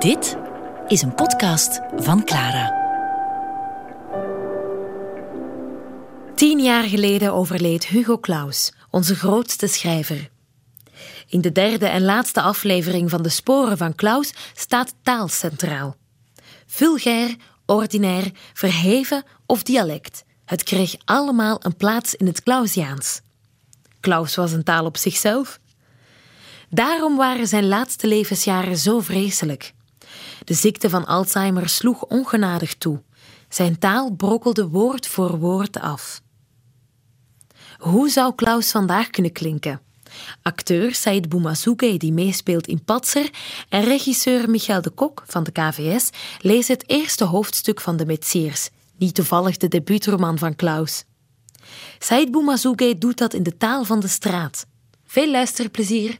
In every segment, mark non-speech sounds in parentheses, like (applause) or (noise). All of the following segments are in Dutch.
Dit is een podcast van Clara. Tien jaar geleden overleed Hugo Claus, onze grootste schrijver. In de derde en laatste aflevering van De Sporen van Claus staat taal centraal. Vulgair, ordinair, verheven of dialect. Het kreeg allemaal een plaats in het Clausiaans. Klaus was een taal op zichzelf. Daarom waren zijn laatste levensjaren zo vreselijk. De ziekte van Alzheimer sloeg ongenadig toe. Zijn taal brokkelde woord voor woord af. Hoe zou Klaus vandaag kunnen klinken? Acteur Said Boumazouge, die meespeelt in Patser, en regisseur Michael de Kok van de KVS lezen het eerste hoofdstuk van De Metsiers, niet toevallig de debuutroman van Klaus. Said Boumazouge doet dat in de taal van de straat. Veel luisterplezier!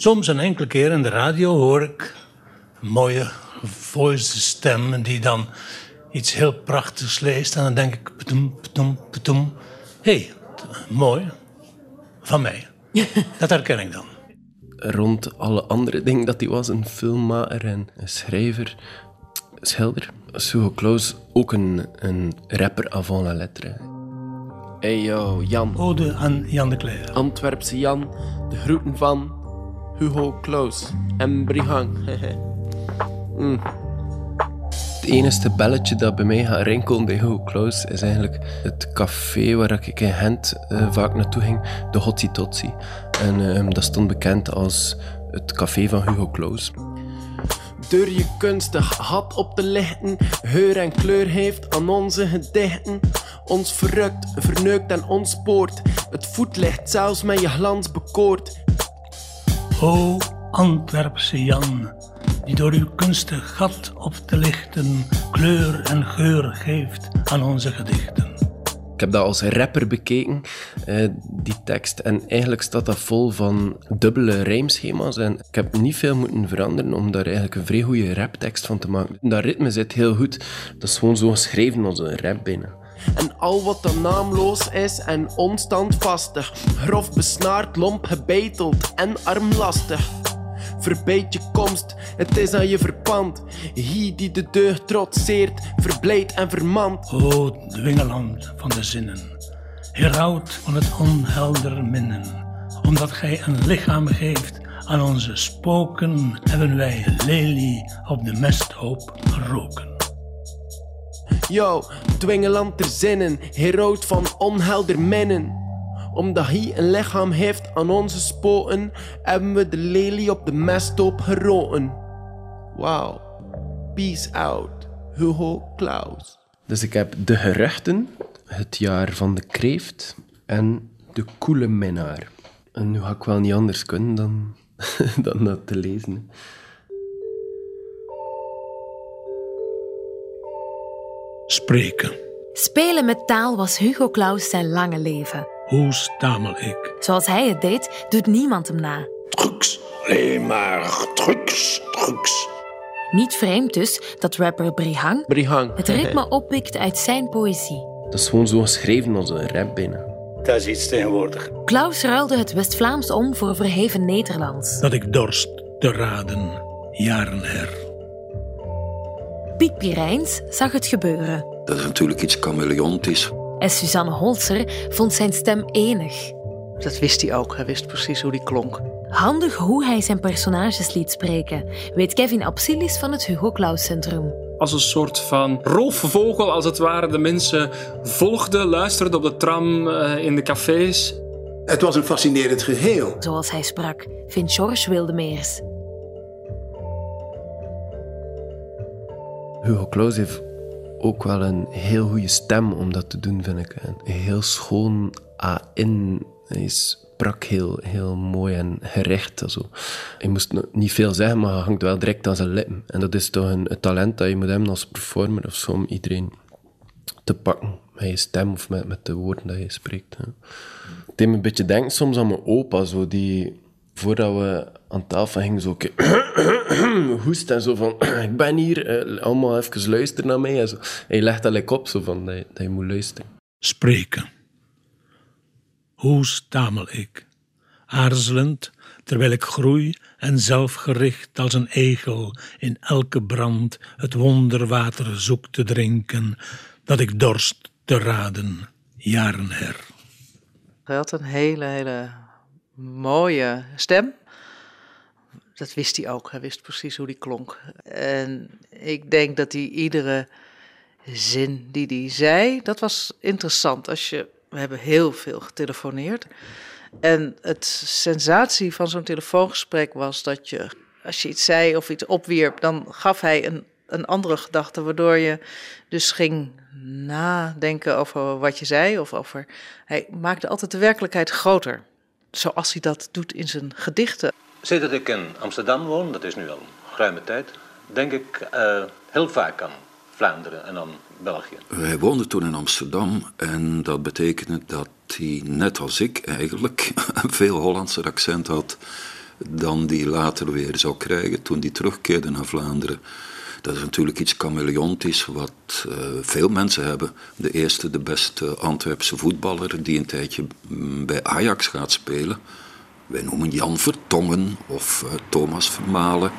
Soms een enkele keer in de radio hoor ik een mooie voice stem die dan iets heel prachtigs leest. En dan denk ik, petoem, petoem, petoem. Hé, hey, mooi. Van mij. (laughs) Dat herken ik dan. Rond alle andere dingen dat hij was, een filmmaker en een schrijver, schilder. Hugo Claus ook een, een rapper avant la lettre. Hey yo, Jan. Ode aan Jan de Cler. Antwerpse Jan, de groeten van Hugo Claus en Brihang. (laughs) mm. Het enige belletje dat bij mij gaat rinkelen bij Hugo Claus is eigenlijk het café waar ik in Gent uh, vaak naartoe ging, de Hotzi Totzi. En uh, dat stond bekend als het café van Hugo Claus. Door je kunstig had op te lichten, geur en kleur heeft aan onze gedichten. Ons verrukt, verneukt en ontspoort. Het voetlicht zelfs met je glans bekoort. O Antwerpse Jan, die door uw kunstig gat op te lichten kleur en geur geeft aan onze gedichten. Ik heb dat als rapper bekeken, eh, die tekst. En eigenlijk staat dat vol van dubbele rijmschema's. En ik heb niet veel moeten veranderen om daar eigenlijk een vrij goede raptekst van te maken. Dat ritme zit heel goed. Dat is gewoon zo geschreven als een rap bijna. En al wat dan naamloos is en onstandvastig, grof besnaard, lomp gebeiteld en armlastig. Verbeet je komst, het is aan je verpand. Hij die de deugd trotseert, verblijdt en vermant. O dwingeland van de zinnen, heraut van het onhelder minnen. Omdat gij een lichaam geeft aan onze spoken, hebben wij lelie op de mesthoop geroken. Yo, dwingeland ter zinnen, heroot van onhelder minnen. Omdat hij een lichaam heeft aan onze spoten, hebben we de lelie op de mesthoop geroten. Wow. Peace out, Hugo Claus. Dus ik heb De Geruchten, Het jaar van de kreeft en De koele minnaar. En nu ga ik wel niet anders kunnen dan, (laughs) dan dat te lezen. Spreken. Spelen met taal was Hugo Claus zijn lange leven. Hoe stamel ik? Zoals hij het deed, doet niemand hem na. Drugs. Alleen maar drugs, drugs. Niet vreemd dus dat rapper Brihang Brihang. het ritme oppikt uit zijn poëzie. Dat is gewoon zo geschreven als een rap bijna. Dat is iets tegenwoordig. Klaus ruilde het West-Vlaams om voor verheven Nederlands. Dat ik dorst te raden, jaren her. Piet Pirijns zag het gebeuren. Dat is natuurlijk iets chameleontisch. En Suzanne Holzer vond zijn stem enig. Dat wist hij ook. Hij wist precies hoe die klonk. Handig hoe hij zijn personages liet spreken, weet Kevin Absilis van het Hugo Claus Centrum. Als een soort van roofvogel, als het ware, de mensen volgde, luisterde op de tram, eh, in de cafés. Het was een fascinerend geheel. Zoals hij sprak, vindt George Wildemeers. Hugo Claus heeft ook wel een heel goede stem om dat te doen, vind ik. Een heel schoon A-in. Hij sprak heel, heel mooi en gerecht. Hij moest niet veel zeggen, maar hij hangt wel direct aan zijn lippen. En dat is toch een, talent dat je moet hebben als performer of zo, om iedereen te pakken met je stem of met, met de woorden dat je spreekt. Hè. Het een beetje denken soms aan mijn opa, zo, die voordat we aan tafel ging zo (clears throat) hoest en zo van, (clears throat) ik ben hier, eh, allemaal even luisteren naar mij. En zo. Hij legt dat like op, zo van, dat je, dat je moet luisteren. Spreken. Hoe stamel ik? Aarzelend, terwijl ik groei en zelfgericht als een egel in elke brand het wonderwater zoek te drinken, dat ik dorst te raden, jaren her. Hij had een hele, hele mooie stem. Dat wist hij ook. Hij wist precies hoe die klonk. En ik denk dat hij iedere zin die hij zei, dat was interessant. Als je, we hebben heel veel getelefoneerd. En het sensatie van zo'n telefoongesprek was dat je, als je iets zei of iets opwierp, dan gaf hij een, een andere gedachte, waardoor je dus ging nadenken over wat je zei of over. Hij maakte altijd de werkelijkheid groter, zoals hij dat doet in zijn gedichten. Dat ik in Amsterdam woon, dat is nu al ruime tijd, denk ik uh, heel vaak aan Vlaanderen en aan België. Wij woonden toen in Amsterdam en dat betekende dat hij, net als ik eigenlijk, een (laughs) veel Hollandser accent had dan die later weer zou krijgen toen hij terugkeerde naar Vlaanderen. Dat is natuurlijk iets chameleontisch wat uh, veel mensen hebben. De eerste, de beste Antwerpse voetballer die een tijdje bij Ajax gaat spelen. Wij noemen Jan Vertongen of uh, Thomas Vermalen.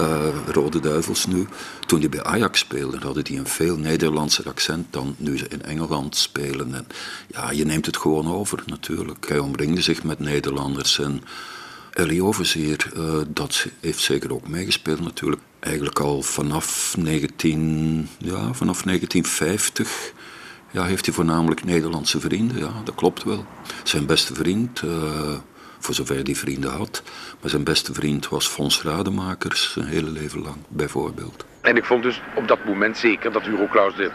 Uh, Rode Duivels nu. Toen die bij Ajax speelde, hadden die een veel Nederlandser accent dan nu ze in Engeland spelen. En ja, je neemt het gewoon over natuurlijk. Hij omringde zich met Nederlanders en Ellie Overzeer, uh, dat heeft zeker ook meegespeeld natuurlijk. Eigenlijk al vanaf, 19, ja, vanaf 1950 ja, heeft hij voornamelijk Nederlandse vrienden. Ja, dat klopt wel. Zijn beste vriend... voor zover die vrienden had. Maar zijn beste vriend was Fons Rademakers, zijn hele leven lang bijvoorbeeld. En ik vond dus op dat moment zeker dat Hugo Claus de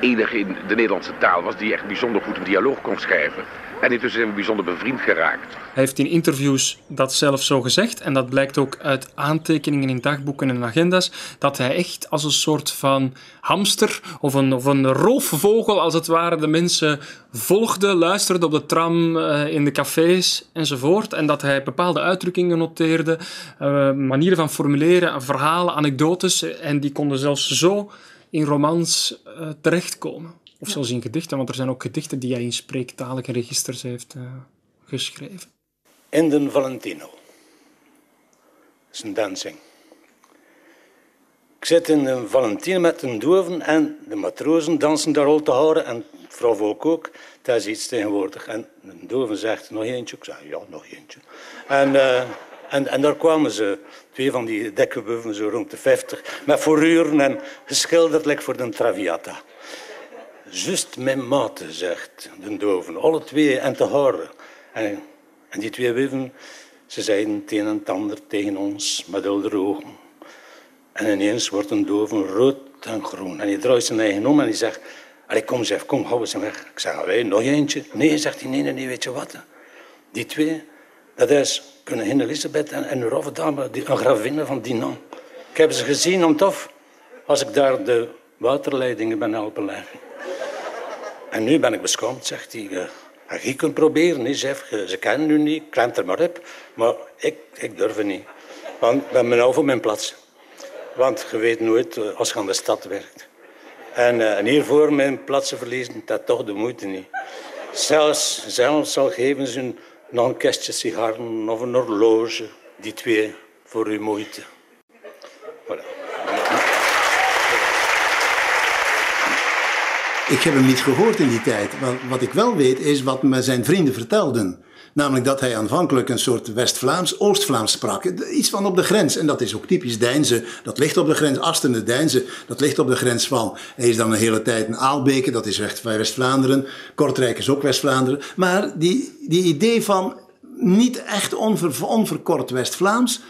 enige in de Nederlandse taal was die echt bijzonder goed een dialoog kon schrijven. En intussen zijn we bijzonder bevriend geraakt. Hij heeft in interviews dat zelf zo gezegd. En dat blijkt ook uit aantekeningen in dagboeken en agenda's. Dat hij echt als een soort van hamster of een, of een roofvogel, als het ware, de mensen volgde, luisterde op de tram, uh, in de cafés enzovoort. En dat hij bepaalde uitdrukkingen noteerde, uh, manieren van formuleren, verhalen, anekdotes. En die konden zelfs zo in romans uh, terechtkomen. Of zelfs in gedichten, want er zijn ook gedichten die hij in spreektalige registers heeft uh, geschreven. In den Valentino. Dat is een dansing. Ik zit in de Valentino met een doven en de matrozen dansen daar al te houden en vrouw Volk ook. Dat is iets tegenwoordig. En de doven zegt, nog eentje? Ik zeg, ja, nog eentje. En, uh, en, en daar kwamen ze, twee van die dekkenbuffen, zo rond de 50, met vooruren en geschilderd like voor de Traviata. Just mijn mate, zegt de doven. Alle twee en te horen. En, en die twee wuven, ze zeiden het een en ander tegen ons met heldere ogen. En ineens wordt een doven rood en groen. En hij draait zijn eigen om en hij zegt... Allee, kom zeg, kom, hou ze weg. Ik zeg, wij nog eentje? Nee, zegt hij, nee, nee, nee, weet je wat? Die twee, dat is koningin Elisabeth en, en een dame, die, een gravinne van Dinan. Ik heb ze gezien om tof, als ik daar de waterleidingen ben helpen leggen. En nu ben ik beschamd, zegt hij. Uh, je kunt proberen. Ze kennen u niet, klemt er maar op. Maar ik, ik durf het niet. Want ik ben nou voor mijn plaats. Want je weet nooit uh, als je aan de stad werkt. En, uh, en hiervoor mijn plaatsen verliezen, dat toch de moeite niet. Zelfs, zelfs al geven ze een, een kistje sigaren of een horloge. Die twee voor uw moeite. Ik heb hem niet gehoord in die tijd. Wat ik wel weet is wat me zijn vrienden vertelden. Namelijk dat hij aanvankelijk een soort West-Vlaams, Oost-Vlaams sprak. Iets van op de grens. En dat is ook typisch Deinze. Dat ligt op de grens, Astende, Deinze. Dat ligt op de grens van. Hij is dan een hele tijd in Aalbeke, dat is recht bij West-Vlaanderen. Kortrijk is ook West-Vlaanderen. Maar die, die idee van niet echt onver, onverkort West-Vlaams,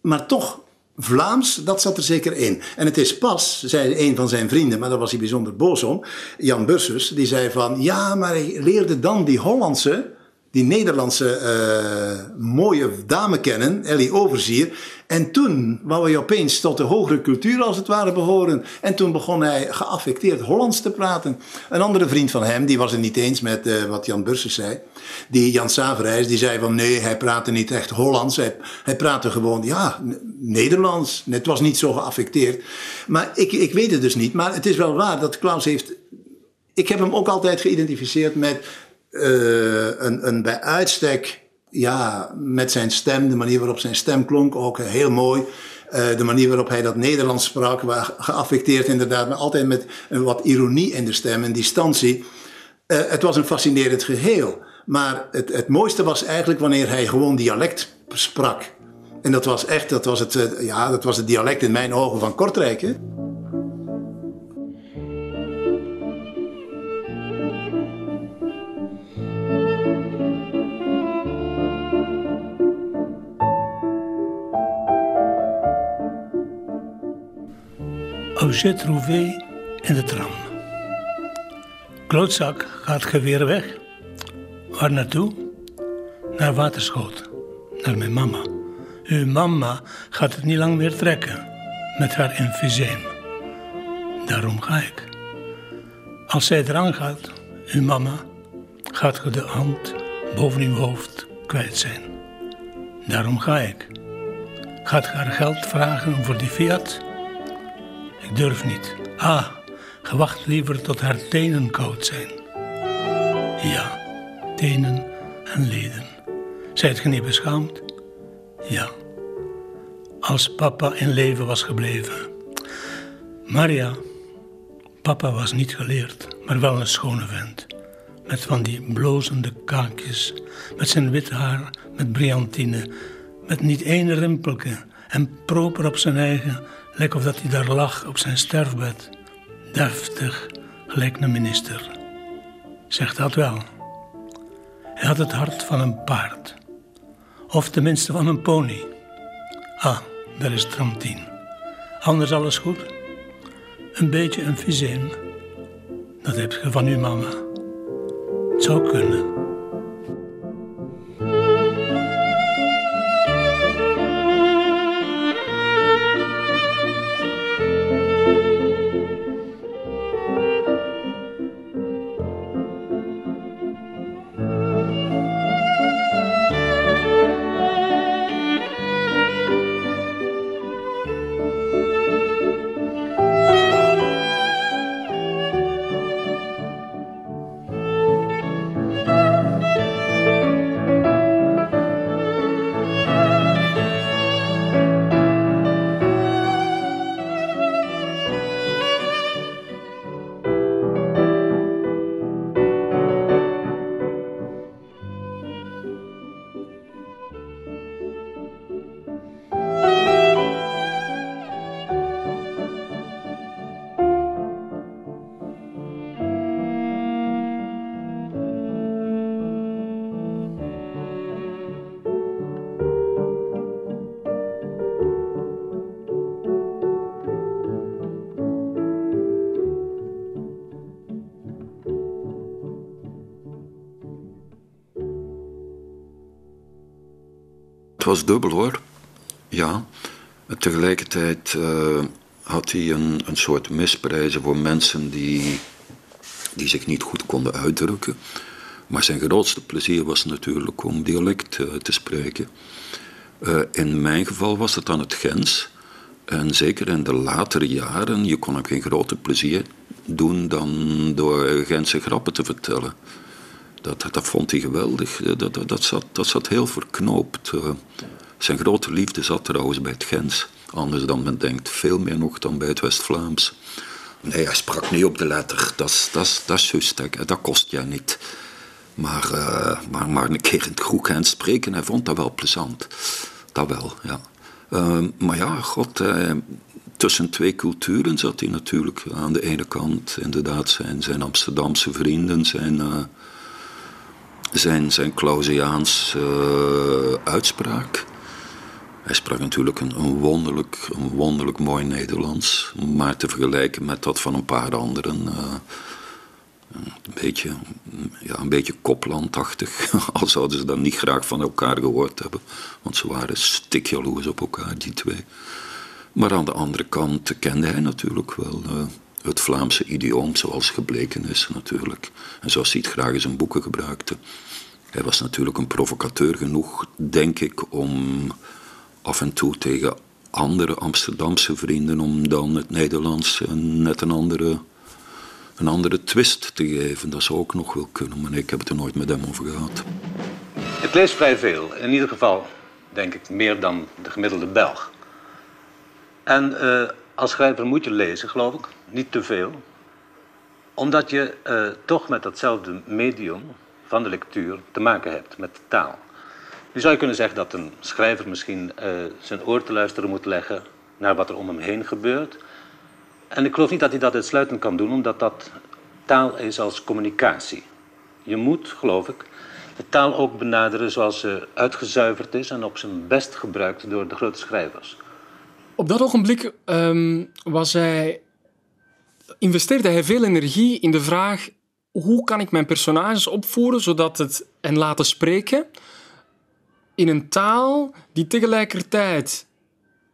maar toch Vlaams, dat zat er zeker in. En het is pas, zei een van zijn vrienden, maar daar was hij bijzonder boos om, Jan Bursus, die zei van, ja, maar hij leerde dan die Hollandse die Nederlandse uh, mooie dame kennen, Ellie Overzier. En toen wou hij opeens tot de hogere cultuur als het ware behoren. En toen begon hij geaffecteerd Hollands te praten. Een andere vriend van hem, die was het niet eens met uh, wat Jan Bursers zei. Die Jan Saverijs, die zei van nee, hij praatte niet echt Hollands. Hij, praatte gewoon, ja, Nederlands. Het was niet zo geaffecteerd. Maar ik, ik weet het dus niet. Maar het is wel waar dat Klaus heeft... Ik heb hem ook altijd geïdentificeerd met een, een bij uitstek, ja, met zijn stem, de manier waarop zijn stem klonk, ook heel mooi. Uh, de manier waarop hij dat Nederlands sprak, geaffecteerd inderdaad, maar altijd met een wat ironie in de stem en distantie. Uh, het was een fascinerend geheel. Maar het, het mooiste was eigenlijk wanneer hij gewoon dialect sprak. En dat was echt, dat was het, ja, dat was het dialect in mijn ogen van Kortrijk. Hè? Auget trouvé in de tram. Klootzak gaat geweer weg. Waar naartoe? Naar Waterschoot. Naar mijn mama. Uw mama gaat het niet lang meer trekken. Met haar emfyseem. Daarom ga ik. Als zij eraan gaat, uw mama, gaat ge de hand boven uw hoofd kwijt zijn. Daarom ga ik. Gaat ge haar geld vragen voor die Fiat? Durf niet. Ah, gewacht liever tot haar tenen koud zijn. Ja, tenen en leden. Zijt ge niet beschaamd? Ja. Als papa in leven was gebleven. Maria, papa was niet geleerd, maar wel een schone vent. Met van die blozende kaakjes, met zijn wit haar, met briantine, met niet één rimpelke en proper op zijn eigen Leek of dat hij daar lag op zijn sterfbed. Deftig, gelijk een minister. Zegt dat wel. Hij had het hart van een paard. Of tenminste van een pony. Ah, daar is tram 10. Anders alles goed? Een beetje een vizeem. Dat heb je van uw mama. Het zou kunnen. Was dubbel hoor. Ja. tegelijkertijd uh, had hij een, een soort misprijzen voor mensen die, die zich niet goed konden uitdrukken. Maar zijn grootste plezier was natuurlijk om dialect uh, te spreken. Uh, in mijn geval was het dan het Gens. En zeker in de latere jaren, je kon hem geen groter plezier doen dan door Gentse grappen te vertellen. Dat, dat, vond hij geweldig. Dat, dat, dat, zat, dat zat heel verknoopt. Uh, zijn grote liefde zat trouwens bij het Gens. Anders dan men denkt. Veel meer nog dan bij het West-Vlaams. Nee, hij sprak niet op de letter. Dat, dat, dat is juist. Dat kost ja niet. Maar, uh, maar, maar een keer in het Groekens spreken, hij vond dat wel plezant. Dat wel, ja. Uh, maar ja, god, tussen twee culturen zat hij natuurlijk. Aan de ene kant inderdaad zijn, zijn Amsterdamse vrienden, zijn zijn, zijn Clausiaans uh, uitspraak. Hij sprak natuurlijk een, wonderlijk, een wonderlijk mooi Nederlands, maar te vergelijken met dat van een paar anderen. Uh, Een beetje, ja, een beetje koplandachtig. (laughs) Al zouden ze dan niet graag van elkaar gehoord hebben. Want ze waren stikjaloers op elkaar, die twee. Maar aan de andere kant kende hij natuurlijk wel uh, het Vlaamse idioom, zoals gebleken is natuurlijk. En zoals hij het graag in zijn boeken gebruikte. Hij was natuurlijk een provocateur genoeg, denk ik, om af en toe tegen andere Amsterdamse vrienden, om dan het Nederlands net een andere, een andere twist te geven. Dat zou ook nog wel kunnen, maar ik heb het er nooit met hem over gehad. Ik lees vrij veel, in ieder geval denk ik meer dan de gemiddelde Belg. En uh, als schrijver moet je lezen, geloof ik, niet te veel. Omdat je uh, toch met datzelfde medium van de lectuur te maken hebt, met de taal. Nu zou je kunnen zeggen dat een schrijver misschien uh, zijn oor te luisteren moet leggen naar wat er om hem heen gebeurt. En ik geloof niet dat hij dat uitsluitend kan doen, omdat dat taal is als communicatie. Je moet, geloof ik, de taal ook benaderen zoals ze uitgezuiverd is en op zijn best gebruikt door de grote schrijvers. Op dat ogenblik um, was investeerde hij veel energie in de vraag hoe kan ik mijn personages opvoeren zodat het en laten spreken in een taal die tegelijkertijd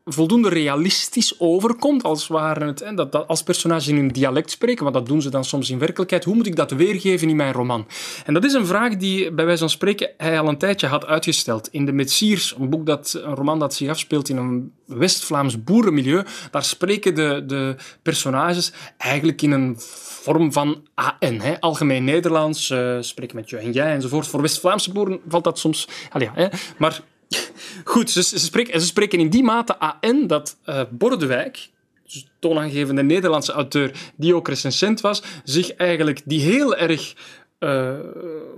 voldoende realistisch overkomt, als, waren het, hè, dat, dat als personages in een dialect spreken, want dat doen ze dan soms in werkelijkheid. Hoe moet ik dat weergeven in mijn roman? En dat is een vraag die, bij wijze van spreken, hij al een tijdje had uitgesteld. In de Metsiers, een, boek dat, een roman dat zich afspeelt in een West-Vlaams boerenmilieu, daar spreken de, de personages eigenlijk in een vorm van AN, hè, algemeen Nederlands, uh, spreken met je en jij enzovoort. Voor West-Vlaamse boeren valt dat soms... ja, hè, maar (laughs) Goed, ze, spreken, ze in die mate AN dat uh, Bordewijk, dus toonaangevende Nederlandse auteur die ook recensent was, zich eigenlijk, die heel erg uh,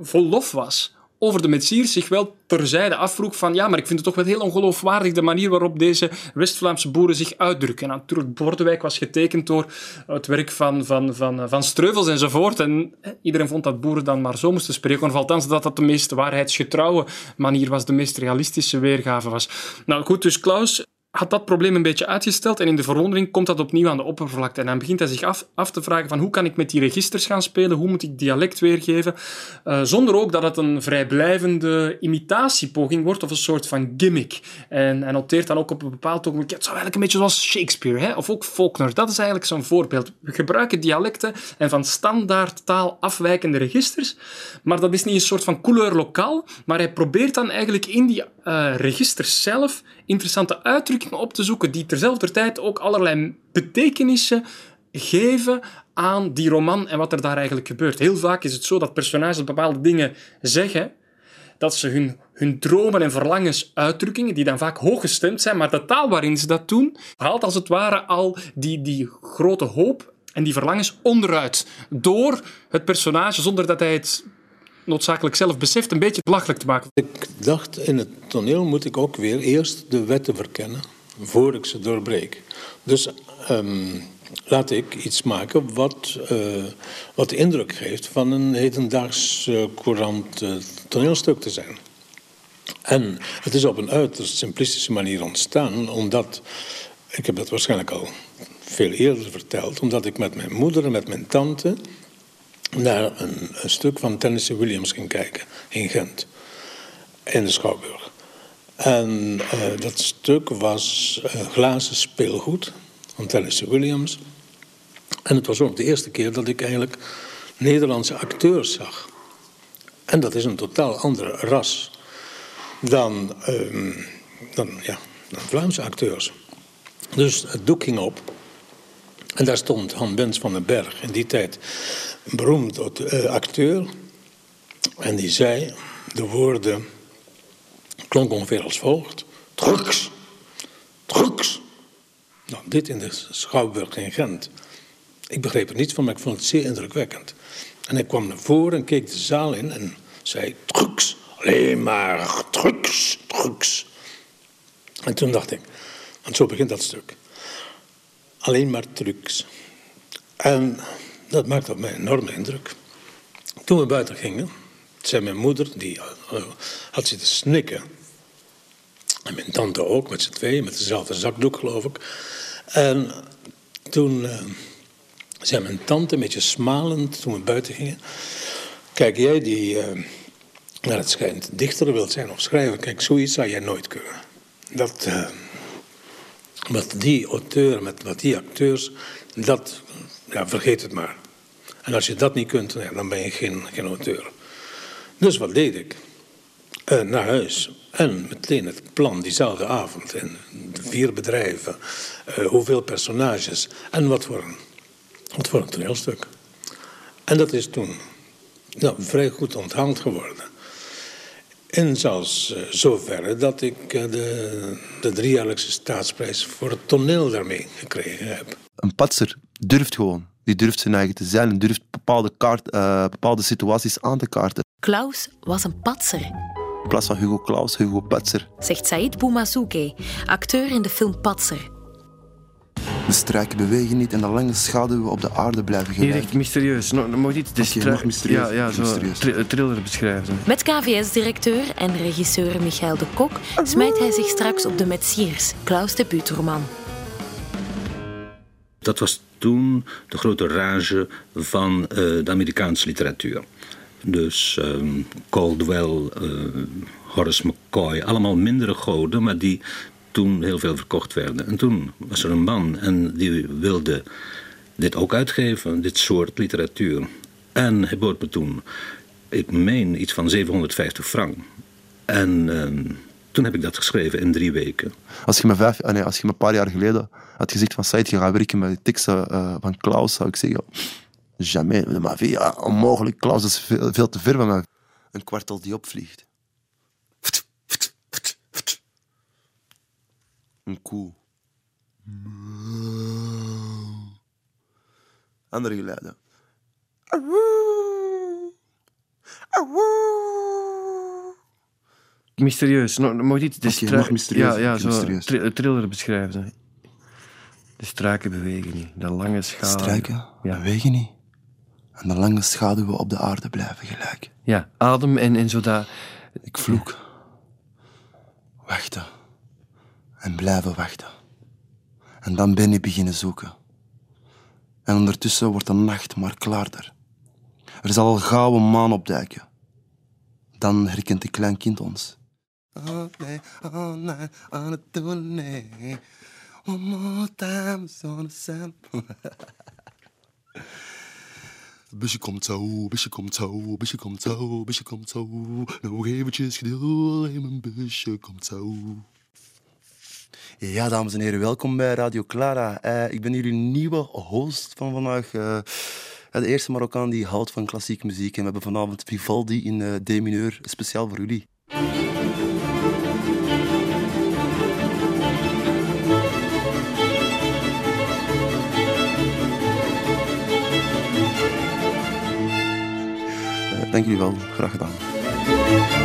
vol lof was over de Metsiers zich wel terzijde afvroeg van ja, maar ik vind het toch wel heel ongeloofwaardig de manier waarop deze West-Vlaamse boeren zich uitdrukken. En natuurlijk, Bordewijk was getekend door het werk van, van, van, van Streuvels enzovoort. En iedereen vond dat boeren dan maar zo moesten spreken. Of althans, dat dat de meest waarheidsgetrouwe manier was, de meest realistische weergave was. Nou goed, dus Klaus had dat probleem een beetje uitgesteld en in de verwondering komt dat opnieuw aan de oppervlakte. En dan begint hij zich af, af te vragen van hoe kan ik met die registers gaan spelen, hoe moet ik dialect weergeven, uh, zonder ook dat het een vrijblijvende imitatiepoging wordt of een soort van gimmick. En hij noteert dan ook op een bepaald ogenblik, het zou eigenlijk een beetje zoals Shakespeare, hè? of ook Faulkner. Dat is eigenlijk zo'n voorbeeld. We gebruiken dialecten en van standaard taal afwijkende registers, maar dat is niet een soort van couleur lokaal, maar hij probeert dan eigenlijk in die uh, registers zelf interessante uitdrukkingen op te zoeken die terzelfde tijd ook allerlei betekenissen geven aan die roman en wat er daar eigenlijk gebeurt. Heel vaak is het zo dat personages bepaalde dingen zeggen, dat ze hun, hun dromen en verlangens uitdrukkingen, die dan vaak hooggestemd zijn, maar de taal waarin ze dat doen, haalt als het ware al die, die grote hoop en die verlangens onderuit. Door het personage, zonder dat hij het noodzakelijk zelf beseft, een beetje belachelijk te maken. Ik dacht, in het toneel moet ik ook weer eerst de wetten verkennen, voor ik ze doorbreek. Dus um, laat ik iets maken wat, uh, wat de indruk geeft van een hedendaags uh, courant uh, toneelstuk te zijn. En het is op een uiterst simplistische manier ontstaan, omdat, ik heb dat waarschijnlijk al veel eerder verteld, omdat ik met mijn moeder en met mijn tante naar een, stuk van Tennessee Williams ging kijken in Gent, in de Schouwburg. En uh, dat stuk was uh, glazen speelgoed van Tennessee Williams. En het was ook de eerste keer dat ik eigenlijk Nederlandse acteurs zag. En dat is een totaal andere ras dan, uh, dan, ja, dan Vlaamse acteurs. Dus het doek ging op. En daar stond Han Bens van den Berg, in die tijd een beroemd uh, acteur. En die zei de woorden, klonk ongeveer als volgt. Drugs, drugs. Nou, dit in de Schouwburg in Gent. Ik begreep er niets van, maar ik vond het zeer indrukwekkend. En hij kwam naar voren en keek de zaal in en zei: Drugs, alleen maar drugs, drugs. En toen dacht ik, want zo begint dat stuk alleen maar trucs. En dat maakte op mij een enorme indruk. Toen we buiten gingen, zei mijn moeder, die uh, had zitten snikken. En mijn tante ook, met z'n tweeën, met dezelfde zakdoek geloof ik. En toen uh, zei mijn tante, een beetje smalend toen we buiten gingen. Kijk, jij die, uh, naar het schijnt, dichter wilt zijn of schrijver, kijk, zoiets zou jij nooit kunnen. Dat, wat die auteur, met wat die acteurs, dat, ja, vergeet het maar. En als je dat niet kunt, dan ben je geen, geen auteur. Dus wat deed ik? Uh, naar huis. En meteen het plan diezelfde avond. De vier bedrijven. Uh, hoeveel personages. En wat voor, een, wat voor een toneelstuk. En dat is toen nou, vrij goed onthaald geworden. En zelfs uh, zover dat ik de, de driejaarlijkse staatsprijs voor het toneel daarmee gekregen heb. Een patser durft gewoon. Die durft zijn eigen te zijn en durft bepaalde, kaart, uh, bepaalde situaties aan te kaarten. Klaus was een patser. In plaats van Hugo Klaus, Hugo Patser. Zegt Said Boumazouke, acteur in de film Patser. De struiken bewegen niet en de lange schaduwen op de aarde blijven gelijk. Hier echt mysterieus. No, mag iets de okay, nog mysterieus. Ja, ja zo mysterieus. Thriller beschrijven. Met KVS-directeur en regisseur Michael de Kok smijt hij zich straks op de Metsiers, Klaus' debuutroman. Dat was toen de grote rage van uh, de Amerikaanse literatuur. Dus um, Caldwell, uh, Horace McCoy, allemaal mindere goden, maar die toen heel veel verkocht werden. En toen was er een man en die wilde dit ook uitgeven, dit soort literatuur. En hij bood me toen, ik meen, iets van 750 frank. En uh, toen heb ik dat geschreven in drie weken. Als je me, vijf, nee, als je me een paar jaar geleden had gezegd van Said, je gaat werken met de teksten uh, van Klaus, zou ik zeggen, jamais de ma vie, ja, onmogelijk. Klaus is veel, veel te ver van mij. Een kwartel die opvliegt. Een koe. Andere geluiden. Mysterieus. No, mag dit de okay, nog mysterieus. Ja, ja zo mysterieus. thriller beschrijven. De struiken bewegen niet. De lange schaduwen. Struiken Ja. bewegen niet. En de lange schaduwen op de aarde blijven gelijk. Ja, adem en, en zo dat... Ik vloek. Wachten. En blijven wachten. En dan ben ik beginnen zoeken. En ondertussen wordt de nacht maar klaarder. Er zal al gauw een maan opduiken. Dan herkent een klein kind ons. Oh nee, oh nee, on het doen, nee. One more time. (laughs) Busje komt zo, busje komt zo, busje komt zo, busje komt zo. Nog eventjes geduld, mijn busje komt zo. Ja, dames en heren, welkom bij Radio Clara. Uh, ik ben uw nieuwe host van vandaag. Uh, de eerste Marokkaan die houdt van klassieke muziek. En we hebben vanavond Vivaldi in uh, D-mineur, speciaal voor jullie. Dank jullie wel, graag gedaan.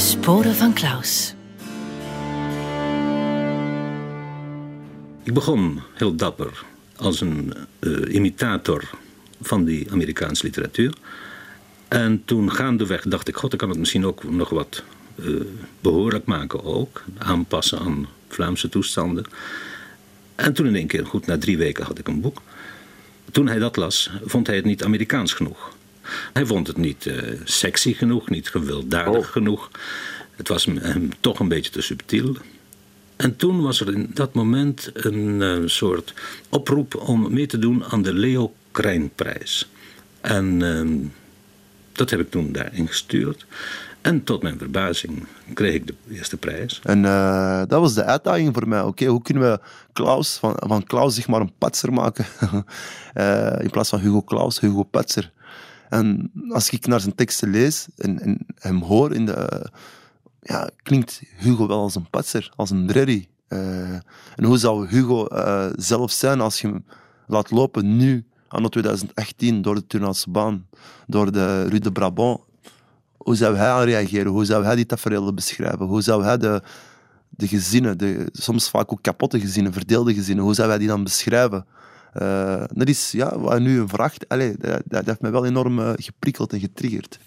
Sporen van Klaus. Ik begon heel dapper als een uh, imitator van die Amerikaanse literatuur. En toen gaandeweg dacht ik, god, ik kan het misschien ook nog wat uh, behoorlijk maken ook. Aanpassen aan Vlaamse toestanden. En toen in één keer, goed, na drie weken had ik een boek. Toen hij dat las, vond hij het niet Amerikaans genoeg. Hij vond het niet uh, sexy genoeg, niet gewelddadig oh. genoeg. Het was hem toch een beetje te subtiel. En toen was er in dat moment een uh, soort oproep om mee te doen aan de Leo Krijnprijs. En uh, dat heb ik toen daarin gestuurd. En tot mijn verbazing kreeg ik de eerste prijs. En uh, dat was de uitdaging voor mij. Oké, okay, hoe kunnen we Klaus, van, van Klaus zeg maar een patser maken? uh, (laughs) in plaats van Hugo Klaus, Hugo Patser. En als ik naar zijn teksten lees en, en hem hoor in de... ja, klinkt Hugo wel als een patser, als een dreddy. Uh, en hoe zou Hugo zelf zijn als je hem laat lopen nu, anno 2018, door de Turnhoutse baan, door de Rue de Brabant hoe zou hij reageren? Hoe zou hij die tafereelen beschrijven? Hoe zou hij de, de gezinnen, de, soms vaak ook kapotte gezinnen, verdeelde gezinnen, hoe zou hij die dan beschrijven? Uh, dat is ja, wat nu vraagt. Allee, dat, dat heeft mij wel enorm uh, geprikkeld en getriggerd.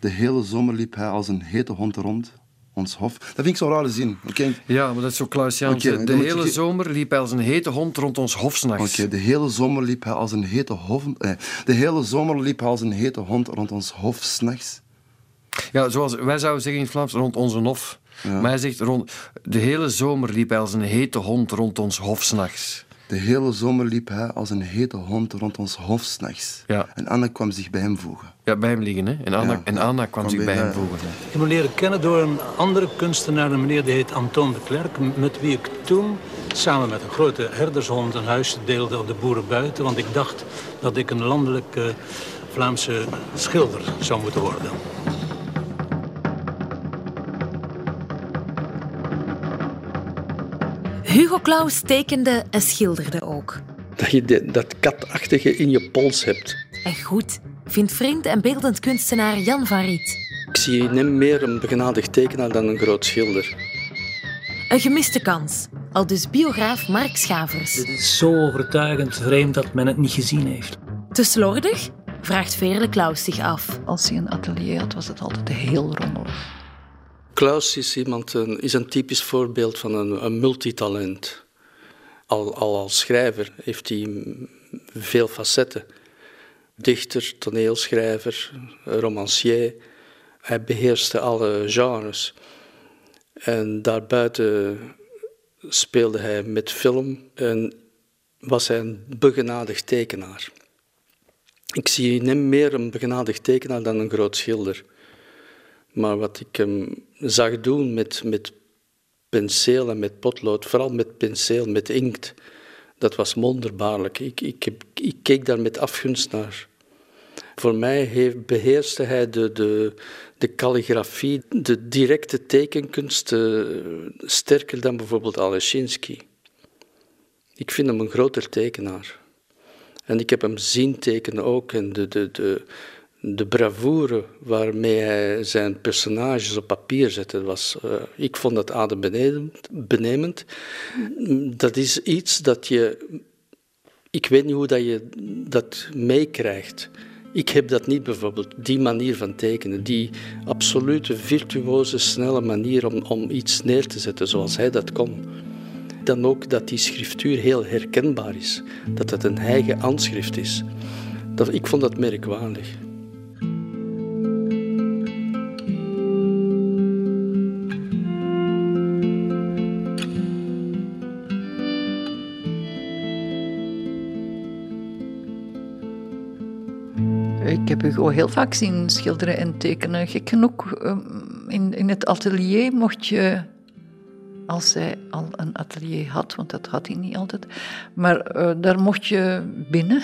De hele zomer liep hij als een hete hond rond. ons hof. Dat vind ik zo raar zin. Oké, Ja, maar dat is zo Clausiaans. Oké, de hele je- zomer liep hij als een hete hond rond ons hof s'nachts. Oké, de hele zomer liep hij als een hete hof. eh, de hele zomer liep hij als een hete hond rond ons hof s'nachts. Ja, zoals wij zouden zeggen in het Vlaams, rond onze hof. Maar hij zegt, rond, de hele zomer liep hij als een hete hond rond ons hof s'nachts. De hele zomer liep hij als een hete hond rond ons hof s'nachts. Ja. En Anna kwam zich bij hem voegen. Ja, bij hem liggen, hè. En Anna, Ja. en Anna kwam zich bij hem voegen. Ik heb leren kennen door een andere kunstenaar, een meneer die heet Anton de Klerk, met wie ik toen samen met een grote herdershond een huis deelde op de boeren buiten, want ik dacht dat ik een landelijke Vlaamse schilder zou moeten worden. Hugo Claus tekende en schilderde ook. Dat je de- dat katachtige in je pols hebt. En goed, vindt vriend en beeldend kunstenaar Jan van Riet. Ik zie hem meer een begenadigd tekenaar dan een groot schilder. Een gemiste kans. Al dus biograaf Mark Schavers. Het is zo overtuigend vreemd dat men het niet gezien heeft. Te slordig? Vraagt Veerle Klaus zich af. Als hij een atelier had, was het altijd heel rommelig. Klaus is, iemand, een, is een typisch voorbeeld van een, een multitalent. Al, al als schrijver heeft hij veel facetten. Dichter, toneelschrijver, romancier. Hij beheerste alle genres. En daarbuiten speelde hij met film en was hij een begenadigd tekenaar. Ik zie hem meer een begenadigd tekenaar dan een groot schilder. Maar wat ik hem zag doen met, met penseel en met potlood, vooral met penseel, met inkt, dat was wonderbaarlijk. Ik, ik, ik keek daar met afgunst naar. Voor mij heeft, beheerste hij de, de, de kalligrafie, de directe tekenkunst, eh, sterker dan bijvoorbeeld Alesinski. Ik vind hem een groter tekenaar. En ik heb hem zien tekenen ook. En de, de, de, de bravoure waarmee hij zijn personages op papier zette, was, eh, ik vond dat adembenemend. benemend. Dat is iets dat je. Ik weet niet hoe dat je dat meekrijgt. Ik heb dat niet bijvoorbeeld, die manier van tekenen, die absolute virtuoze, snelle manier om, om iets neer te zetten zoals hij dat kon. Dan ook dat die schriftuur heel herkenbaar is, dat het een eigen handschrift is. Dat, ik vond dat merkwaardig. Heb Hugo heel vaak zien schilderen en tekenen. Gek genoeg, ehm, in, in het atelier mocht je, als hij al een atelier had, want dat had hij niet altijd, maar eh, daar mocht je binnen.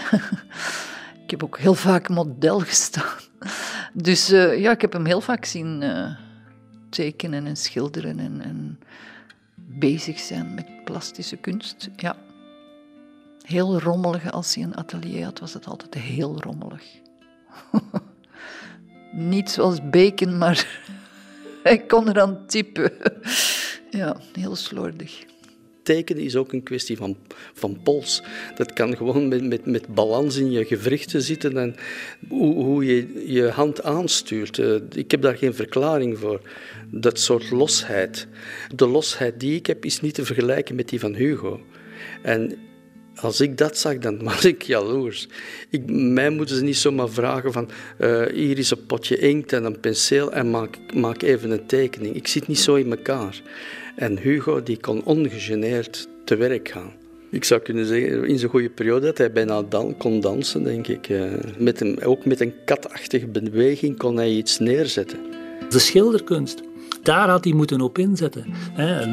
(laughs) ik heb ook heel vaak model gestaan. Dus eh, ja, ik heb hem heel vaak zien eh, tekenen en schilderen en, en bezig zijn met plastische kunst. Ja. Heel rommelig. Als hij een atelier had, was het altijd heel rommelig. (laughs) Niet zoals Bacon, maar (laughs) hij kon eraan typen. (laughs) Ja, heel slordig. Tekenen is ook een kwestie van, van pols. Dat kan gewoon met, met, met balans in je gewrichten zitten en hoe, hoe je je hand aanstuurt. Eh, Ik heb daar geen verklaring voor. Dat soort losheid. De losheid die ik heb is niet te vergelijken met die van Hugo. En als ik dat zag, dan (laughs) was ik jaloers. Ik, mij moeten ze niet zomaar vragen van eh, hier is een potje inkt en een penseel en maak, maak even een tekening. Ik zit niet zo in elkaar. En Hugo die kon ongegeneerd te werk gaan. Ik zou kunnen zeggen, in zo'n goede periode dat hij bijna dan, kon dansen, denk ik. Eh, Met ook met een katachtige beweging kon hij iets neerzetten. De schilderkunst, daar had hij moeten op inzetten. Hè,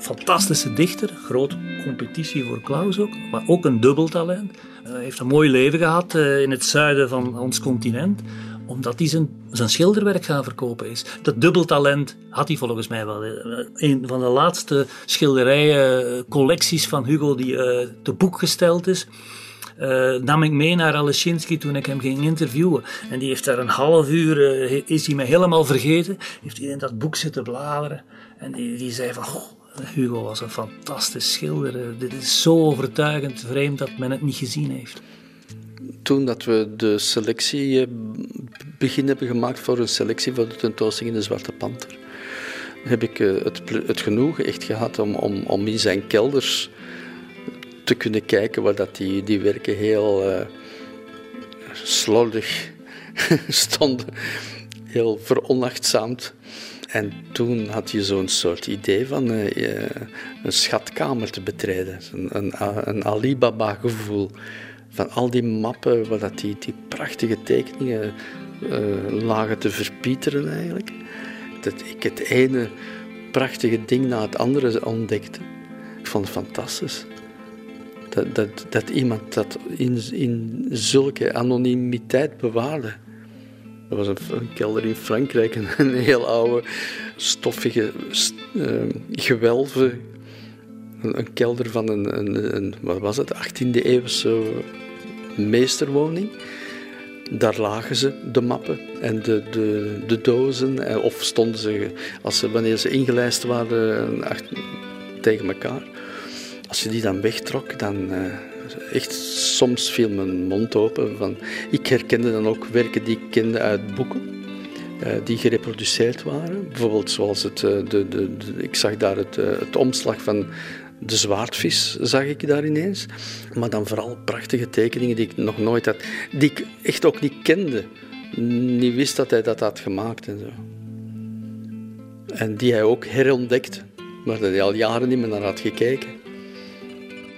fantastische dichter, grote competitie voor Klaus ook, maar ook een dubbeltalent. Hij heeft een mooi leven gehad eh, in het zuiden van ons continent, omdat hij zijn, zijn schilderwerk gaan verkopen is. Dat dubbeltalent had hij volgens mij wel. Eh, Een van de laatste schilderijencollecties van Hugo die eh, te boek gesteld is. eh, nam ik mee naar Alesinski toen ik hem ging interviewen. En die heeft daar een half uur, eh, is hij me helemaal vergeten. Heeft hij in dat boek zitten bladeren. En die, die zei van, "Goh, Hugo was een fantastisch schilder. Eh, Dit is zo overtuigend vreemd dat men het niet gezien heeft. Toen dat we de selectie eh, begin hebben gemaakt voor een selectie voor de tentoonstelling in de Zwarte Panter. heb ik eh, het, het genoegen echt gehad om, om, om in zijn kelders te kunnen kijken waar dat die, die werken heel slordig (laughs) stonden. Heel veronachtzaamd. En toen had je zo'n soort idee van uh, een schatkamer te betreden. Een, een, een Alibaba-gevoel. Van al die mappen waar dat die, die prachtige tekeningen uh, lagen te verpieteren eigenlijk. Dat ik het ene prachtige ding na het andere ontdekte. Ik vond het fantastisch. Dat, dat, dat iemand dat in, in zulke anonimiteit bewaarde. Er was een, kelder in Frankrijk, (laughs) een, een heel oude, stoffige uh, gewelven. Een, kelder van een, een, een, wat was het, 18e eeuwse meesterwoning. Daar lagen ze, de mappen en de, de, de dozen. Of stonden ze, als ze, wanneer ze ingelijst waren, tegen elkaar. Als je die dan wegtrok, dan... Uh, echt, soms viel mijn mond open. Van, ik herkende dan ook werken die ik kende uit boeken. Uh, die gereproduceerd waren. Bijvoorbeeld zoals het, uh, de, de, ik zag daar het, het omslag van de zwaardvis zag ik daar ineens. Maar dan vooral prachtige tekeningen die ik nog nooit had, die ik echt ook niet kende. Niet wist dat hij dat had gemaakt en zo. En die hij ook herontdekt, maar dat hij al jaren niet meer naar had gekeken.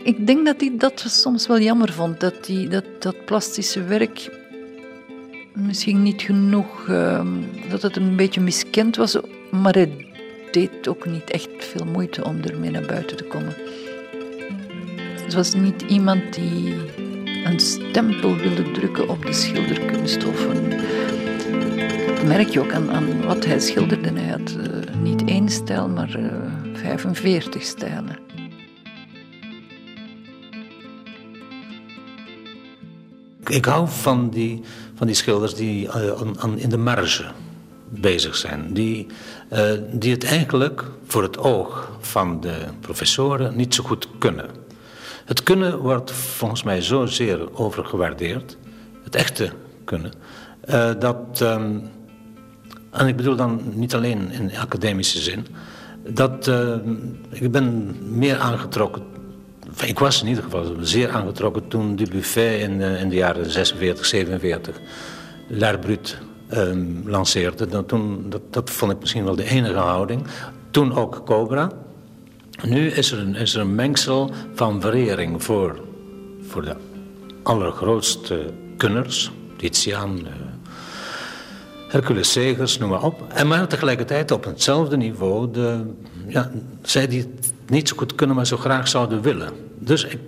Ik denk dat hij dat soms wel jammer vond, dat die, dat, dat plastische werk misschien niet genoeg, uh, dat het een beetje miskend was, maar hij deed ook niet echt veel moeite om ermee naar buiten te komen. Het was niet iemand die een stempel wilde drukken op de schilderkunst. Of een, dat merk je ook aan, aan wat hij schilderde. Hij had uh, niet één stijl, maar uh, eh, 45 stijlen. Ik hou van die, van die schilders die aan, in de marge bezig zijn. Die, uh, die het eigenlijk voor het oog van de professoren niet zo goed kunnen. Het kunnen wordt volgens mij zozeer overgewaardeerd, het echte kunnen, uh, dat, um, en ik bedoel dan niet alleen in academische zin, dat uh, ik ben meer aangetrokken ik was in ieder geval zeer aangetrokken toen Dubuffet in, in de jaren 46, 47 L'Art Brut um, lanceerde. Dat, toen, dat, dat vond ik misschien wel de enige houding. Toen ook Cobra. Nu is er een, is er een mengsel van verering voor, voor de allergrootste kunners. Titiaan, uh, Hercules Segers, noem maar op. En maar tegelijkertijd op hetzelfde niveau de, ja, zij die niet zo goed kunnen, maar zo graag zouden willen. Dus ik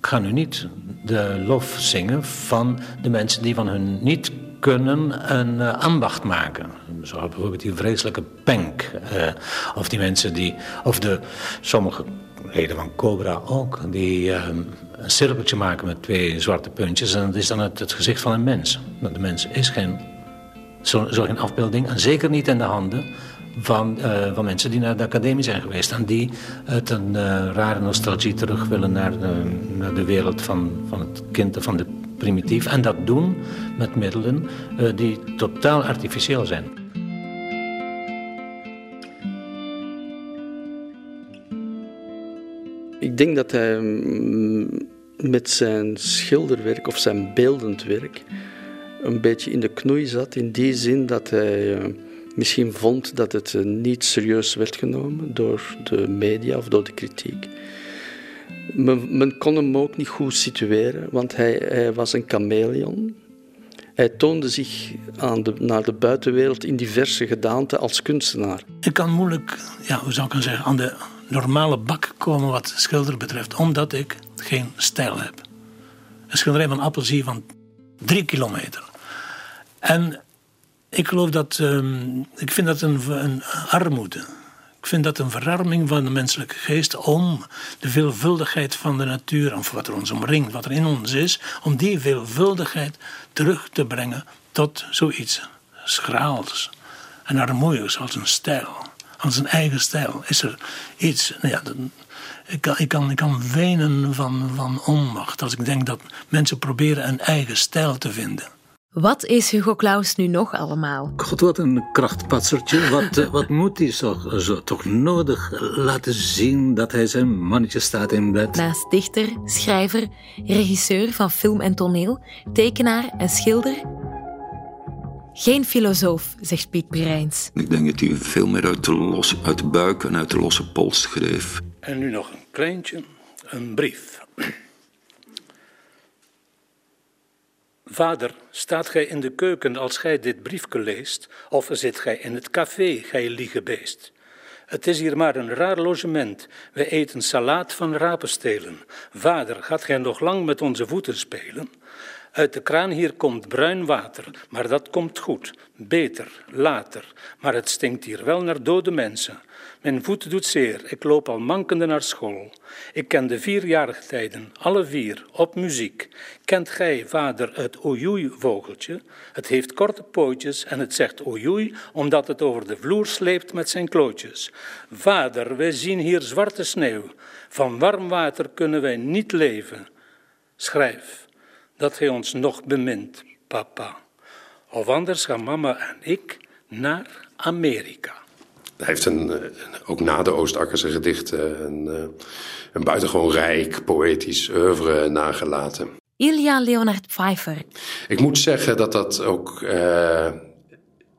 ga nu niet de lof zingen van de mensen die van hun niet kunnen een uh, ambacht maken. Zo bijvoorbeeld die vreselijke Penk. Uh, of die mensen die, of de sommige leden van Cobra ook, die uh, een cirkeltje maken met twee zwarte puntjes. En dat is dan het, het gezicht van een mens. Nou, de mens is geen, zo, zo geen afbeelding. En zeker niet in de handen van, uh, van mensen die naar de academie zijn geweest. En die uit een uh, rare nostalgie terug willen naar de, naar de wereld van, van het kind, van de primitief. En dat doen met middelen uh, die totaal artificieel zijn. Ik denk dat hij mm, met zijn schilderwerk of zijn beeldend werk een beetje in de knoei zat. In die zin dat hij misschien vond dat het eh, niet serieus werd genomen door de media of door de kritiek. Men, men kon hem ook niet goed situeren, want hij, hij was een chameleon. Hij toonde zich aan naar de buitenwereld in diverse gedaanten als kunstenaar. Ik kan moeilijk, ja, hoe zou ik zeggen, aan de normale bak komen wat schilder betreft, omdat ik geen stijl heb. Een schilderij van Appelsie van drie kilometer. En ik geloof dat. Um, ik vind dat een, een armoede. Ik vind dat een verarming van de menselijke geest om de veelvuldigheid van de natuur, of wat er ons omringt, wat er in ons is, om die veelvuldigheid terug te brengen tot zoiets schraals en armoeigs als een stijl. Als een eigen stijl is er iets. Nou ja, ik, kan, ik, kan, ik kan wenen van, van onmacht als ik denk dat mensen proberen een eigen stijl te vinden. Wat is Hugo Claus nu nog allemaal? God, wat een krachtpatsertje. Wat, eh, wat moet hij zo, zo toch nodig laten zien dat hij zijn mannetje staat in bed? Naast dichter, schrijver, regisseur van film en toneel, tekenaar en schilder. Geen filosoof, zegt Piet Pirijns. Ik denk dat hij veel meer uit de, los, uit de buik en uit de losse pols schreef. En nu nog een kleintje, een brief. Vader, staat gij in de keuken als gij dit briefke leest, of zit gij in het café, gij liegebeest? Het is hier maar een raar logement. Wij eten salaat van rapenstelen. Vader, gaat gij nog lang met onze voeten spelen? Uit de kraan hier komt bruin water, maar dat komt goed. Beter, later. Maar het stinkt hier wel naar dode mensen. Mijn voet doet zeer, ik loop al mankende naar school. Ik ken de vierjarige tijden, alle vier, op muziek. Kent gij, vader, het ojoei-vogeltje? Het heeft korte pootjes en het zegt ojoei, omdat het over de vloer sleept met zijn klootjes. Vader, wij zien hier zwarte sneeuw. Van warm water kunnen wij niet leven. Schrijf dat gij ons nog bemint, papa. Of anders gaan mama en ik naar Amerika. Hij heeft een, eh, ook na de Oostakkerse gedichten een, eh, een buitengewoon rijk poëtisch oeuvre nagelaten. Ilja Leonard Pfeiffer. Ik moet zeggen dat dat ook uh,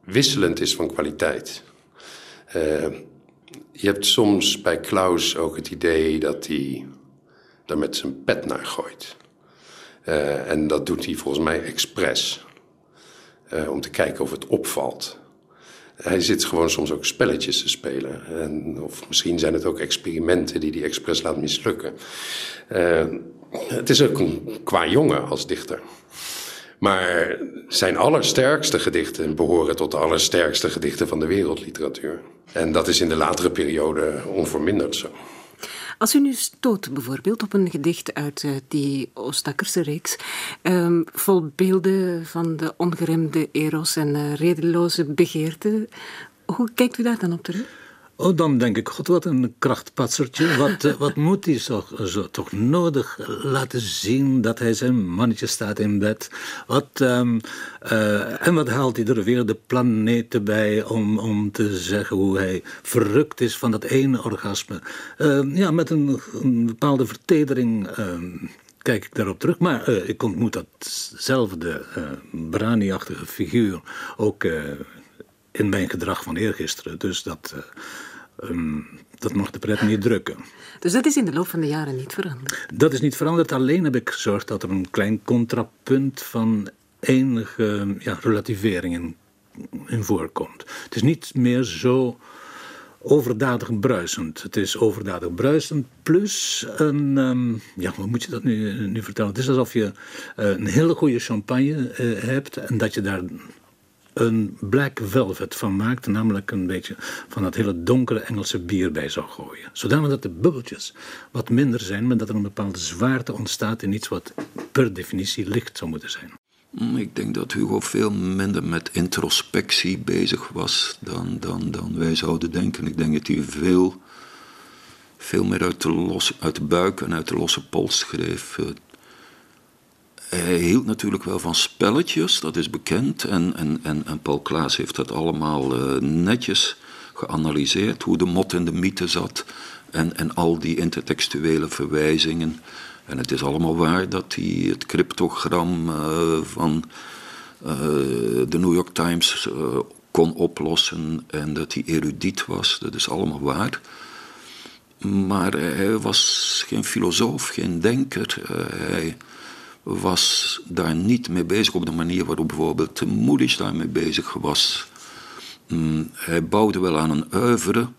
wisselend is van kwaliteit. Uh, je hebt soms bij Klaus ook het idee dat hij daar met zijn pet naar gooit. Uh, en dat doet hij volgens mij expres. om te kijken of het opvalt hij zit gewoon soms ook spelletjes te spelen. En, of misschien zijn het ook experimenten die hij expres laat mislukken. Uh, het is ook een qua jongen als dichter. Maar zijn allersterkste gedichten behoren tot de allersterkste gedichten van de wereldliteratuur. En dat is in de latere periode onverminderd zo. Als u nu stoot bijvoorbeeld op een gedicht uit uh, die Oostakkerse reeks, um, vol beelden van de ongeremde eros en uh, redeloze begeerte, hoe kijkt u daar dan op terug? Oh, dan denk ik, god, wat een krachtpatsertje. Wat, uh, wat (laughs) moet hij zo, zo, toch nodig laten zien dat hij zijn mannetje staat in bed? Wat, um, uh, en wat haalt hij er weer de planeten bij om, om te zeggen hoe hij verrukt is van dat ene orgasme? Uh, ja, met een, een bepaalde vertedering kijk ik daarop terug. Maar uh, ik ontmoet datzelfde brani-achtige figuur ook in mijn gedrag van eergisteren. Dus dat, um, dat mag de pret niet drukken. Dus dat is in de loop van de jaren niet veranderd? Dat is niet veranderd. Alleen heb ik gezorgd dat er een klein contrapunt van enige ja, relativering in, in voorkomt. Het is niet meer zo overdadig bruisend. Het is overdadig bruisend plus een... Um, ja, hoe moet je dat nu, nu vertellen? Het is alsof je uh, een hele goede champagne uh, hebt... en dat je daar een black velvet van maakt. Namelijk een beetje van dat hele donkere Engelse bier bij zou gooien. Zodanig dat de bubbeltjes wat minder zijn... maar dat er een bepaalde zwaarte ontstaat in iets wat per definitie licht zou moeten zijn. Ik denk dat Hugo veel minder met introspectie bezig was dan, dan, dan wij zouden denken. Ik denk dat hij veel, veel meer uit de, los, uit de buik en uit de losse pols schreef. Hij hield natuurlijk wel van spelletjes, dat is bekend. En, en, en, Paul Klaas heeft dat allemaal uh, netjes geanalyseerd, hoe de mot in de mythe zat. En, en al die intertextuele verwijzingen. En het is allemaal waar dat hij het cryptogram uh, van uh, de New York Times kon oplossen en dat hij erudiet was. Dat is allemaal waar. Maar hij was geen filosoof, geen denker. hij was daar niet mee bezig op de manier waarop bijvoorbeeld Moedisch daarmee bezig was. Mm, hij bouwde wel aan een oeuvre,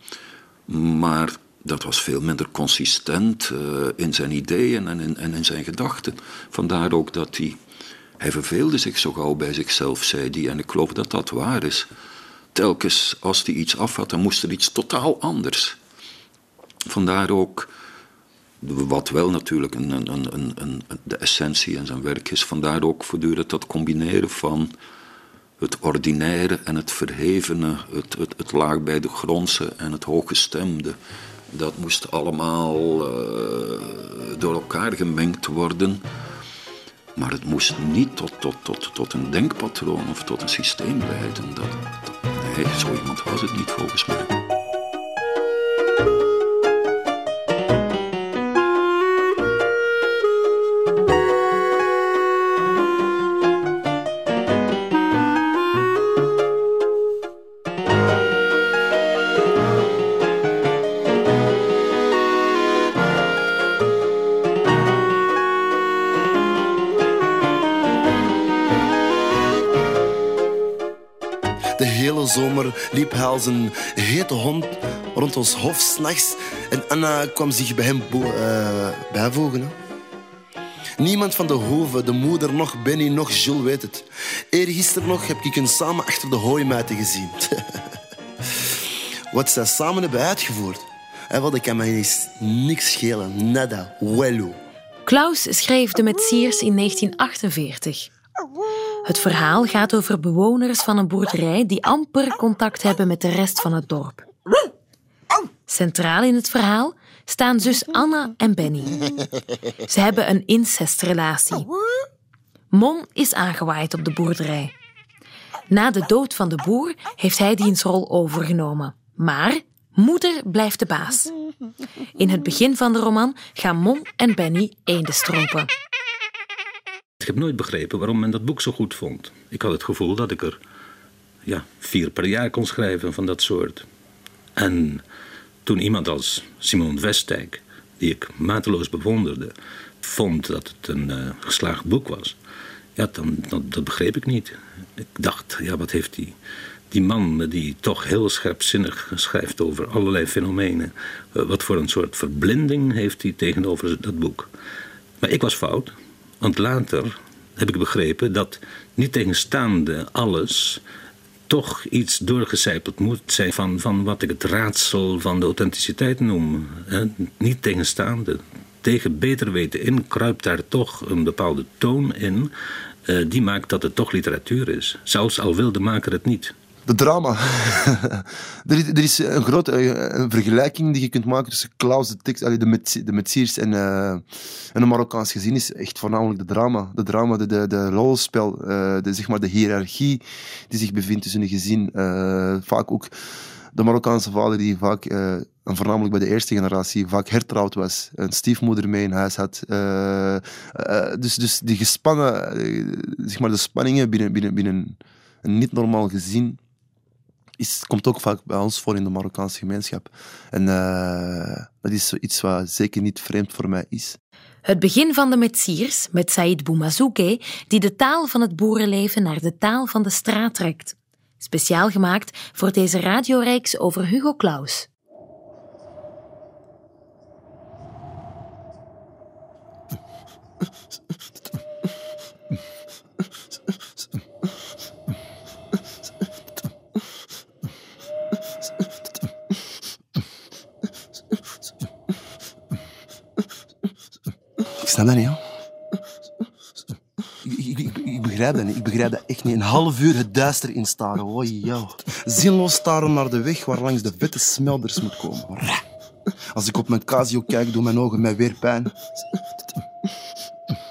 maar dat was veel minder consistent uh, in zijn ideeën en in, en in zijn gedachten. Vandaar ook dat hij. Hij verveelde zich zo gauw bij zichzelf, zei hij. En ik geloof dat dat waar is. Telkens als hij iets af had, dan moest er iets totaal anders. Vandaar ook. Wat wel natuurlijk een, een, een, een, de essentie in zijn werk is. Vandaar ook voortdurend dat combineren van het ordinaire en het verhevene, het, het, het laag bij de grondse en het hooggestemde. Dat moest allemaal uh, door elkaar gemengd worden. Maar het moest niet tot, tot, tot, tot een denkpatroon of tot een systeem leiden. Dat, nee, zo iemand was het niet volgens mij. Liep hij als een hete hond rond ons hof s'nachts. En Anna kwam zich bij hem eh, bijvoegen. Niemand van de hoeve, de moeder, nog Benny, nog Jules weet het. Eergisteren nog heb ik hen samen achter de hooimuiten gezien. (laughs) Wat zij samen hebben uitgevoerd. En wat ik kan mij eens niks schelen. Nada. Wello. Klaus schreef De Metsiers in 1948. Het verhaal gaat over bewoners van een boerderij die amper contact hebben met de rest van het dorp. Centraal in het verhaal staan zus Anna en Benny. Ze hebben een incestrelatie. Mon is aangewaaid op de boerderij. Na de dood van de boer heeft hij diens rol overgenomen. Maar moeder blijft de baas. In het begin van de roman gaan Mon en Benny eenden stropen. Ik heb nooit begrepen waarom men dat boek zo goed vond. Ik had het gevoel dat ik er ja, vier per jaar kon schrijven van dat soort. En toen iemand als Simon Westijk, die ik mateloos bewonderde, vond dat het een eh, geslaagd boek was, ja, dan, dat begreep ik niet. Ik dacht, ja, wat heeft die, die man die toch heel scherpzinnig schrijft over allerlei fenomenen, eh, wat voor een soort verblinding heeft hij tegenover dat boek? Maar ik was fout, want later heb ik begrepen dat niet tegenstaande alles toch iets doorgecijpeld moet zijn van, van wat ik het raadsel van de authenticiteit noem. Hè. Niet tegenstaande. Tegen beter weten in kruipt daar toch een bepaalde toon in. eh, die maakt dat het toch literatuur is. Zelfs al wil de maker het niet. De drama. (laughs) er, is, er is een grote eh, een vergelijking die je kunt maken tussen Klaus, de allee, de, de Metsiers en, eh, en een Marokkaans gezin is echt voornamelijk de drama. De drama, de, de, de rolspel, eh, de, zeg maar de hiërarchie die zich bevindt tussen een gezin. Vaak ook de Marokkaanse vader die vaak, en voornamelijk bij de eerste generatie, vaak hertrouwd was. Een stiefmoeder mee in huis had. Dus, dus die gespannen, zeg maar de spanningen binnen, binnen, binnen een niet normaal gezin is, komt ook vaak bij ons voor in de Marokkaanse gemeenschap. En eh, dat is iets wat zeker niet vreemd voor mij is. Het begin van de Metsiers, met Said Boumazouke, die de taal van het boerenleven naar de taal van de straat trekt. Speciaal gemaakt voor deze radioreeks over Hugo Claus. Snap dat niet. Ik, ik, ik, begrijp dat niet. Ik begrijp dat echt niet. Een half uur het duister instaren. Jou. Zinloos staren naar de weg waar langs de vette smelders moet komen. Als ik op mijn Casio kijk, doen mijn ogen mij weer pijn.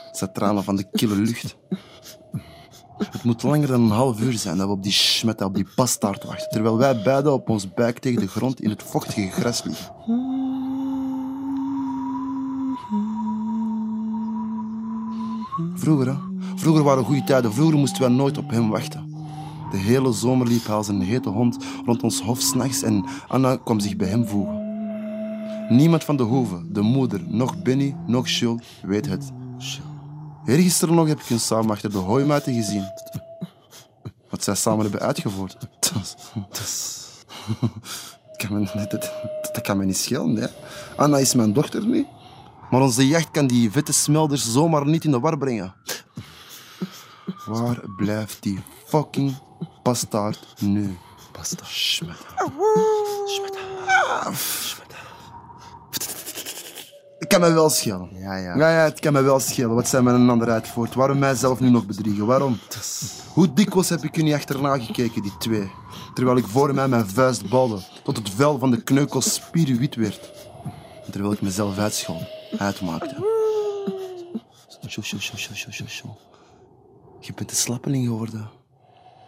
Het zijn tranen van de kille lucht. Het moet langer dan een half uur zijn dat we op die schmetta, op die pastaart wachten. Terwijl wij beiden op ons buik tegen de grond in het vochtige gras liggen. Vroeger, hè? Vroeger waren goede tijden. Vroeger moesten wij nooit op hem wachten. De hele zomer liep hij als een hete hond rond ons hof s'nachts en Anna kwam zich bij hem voegen. Niemand van de hoeve, de moeder, nog Benny, nog Jules weet het. Eergisteren nog heb ik hen samen achter de hooimuiten gezien. Wat zij samen hebben uitgevoerd. Dat, (laughs) kan me, dat, dat, dat kan me niet schelen. Hè. Anna is mijn dochter nu. Maar onze jacht kan die vette smelders zomaar niet in de war brengen. Waar blijft die fucking pastaard nu? Pastaard. Schmet. Het kan mij wel schelen. Ja, ja. Ja, ja, het kan mij wel schelen. Wat zijn met een ander uitvoert? Waarom mijzelf nu nog bedriegen? Waarom? Hoe dikwijls heb ik u niet achterna gekeken, die twee? Terwijl ik voor mij mijn vuist balde, tot het vel van de kneukels spierwit werd. Terwijl ik mezelf uitscholde, uitmaakte. Zo, zo, zo, zo, zo, zo, zo. Je bent een slappeling geworden.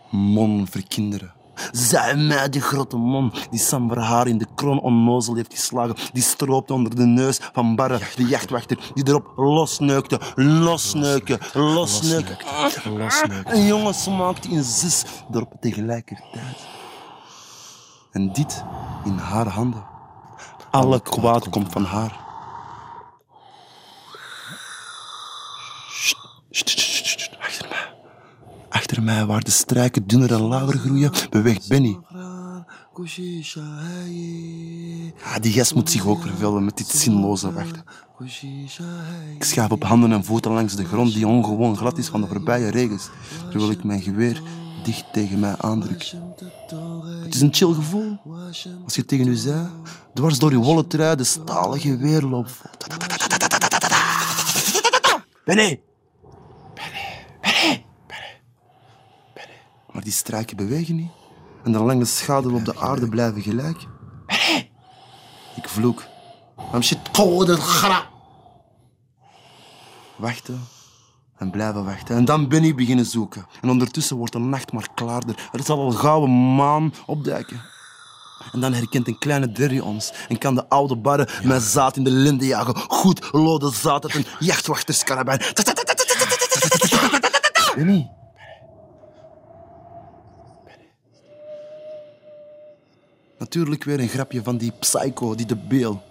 Mon verkinderen. Zij mij, die grote mon, die Sam haar in de kroon onnozel heeft geslagen, die stroopte onder de neus van Barre, de jachtwachter, die erop losneukte, losneuken, losneuken. Losneuken. Een jongen smaakte in zes erop tegelijkertijd. En dit in haar handen. Alle kwaad komt van haar. Achter mij. Achter mij, waar de strijken dunner en lager groeien, beweegt Benny. Ah, die gast moet zich ook vervelen met dit zinloze wachten. Ik schaaf op handen en voeten langs de grond die ongewoon glad is van de voorbije regens, terwijl ik mijn geweer dicht tegen mij aandruk. Het is een chill gevoel. Als je tegen u zei, dwars door je wollen trui de stalen geweer loopt. Benny! Maar die struiken bewegen niet. En de lange schaduwen op de aarde blijven gelijk. Ik vloek. I'm shit gra. Wachten. En blijven wachten. En dan ben ik beginnen zoeken. En ondertussen wordt de nacht maar klaarder. Er zal al gauw een maan opduiken. En dan herkent een kleine derry ons en kan de oude barre met zaad in de linde jagen. Goed lode zaad uit een jachtwachterskarabijn. Benny. Natuurlijk weer een grapje van die psycho, die debeel.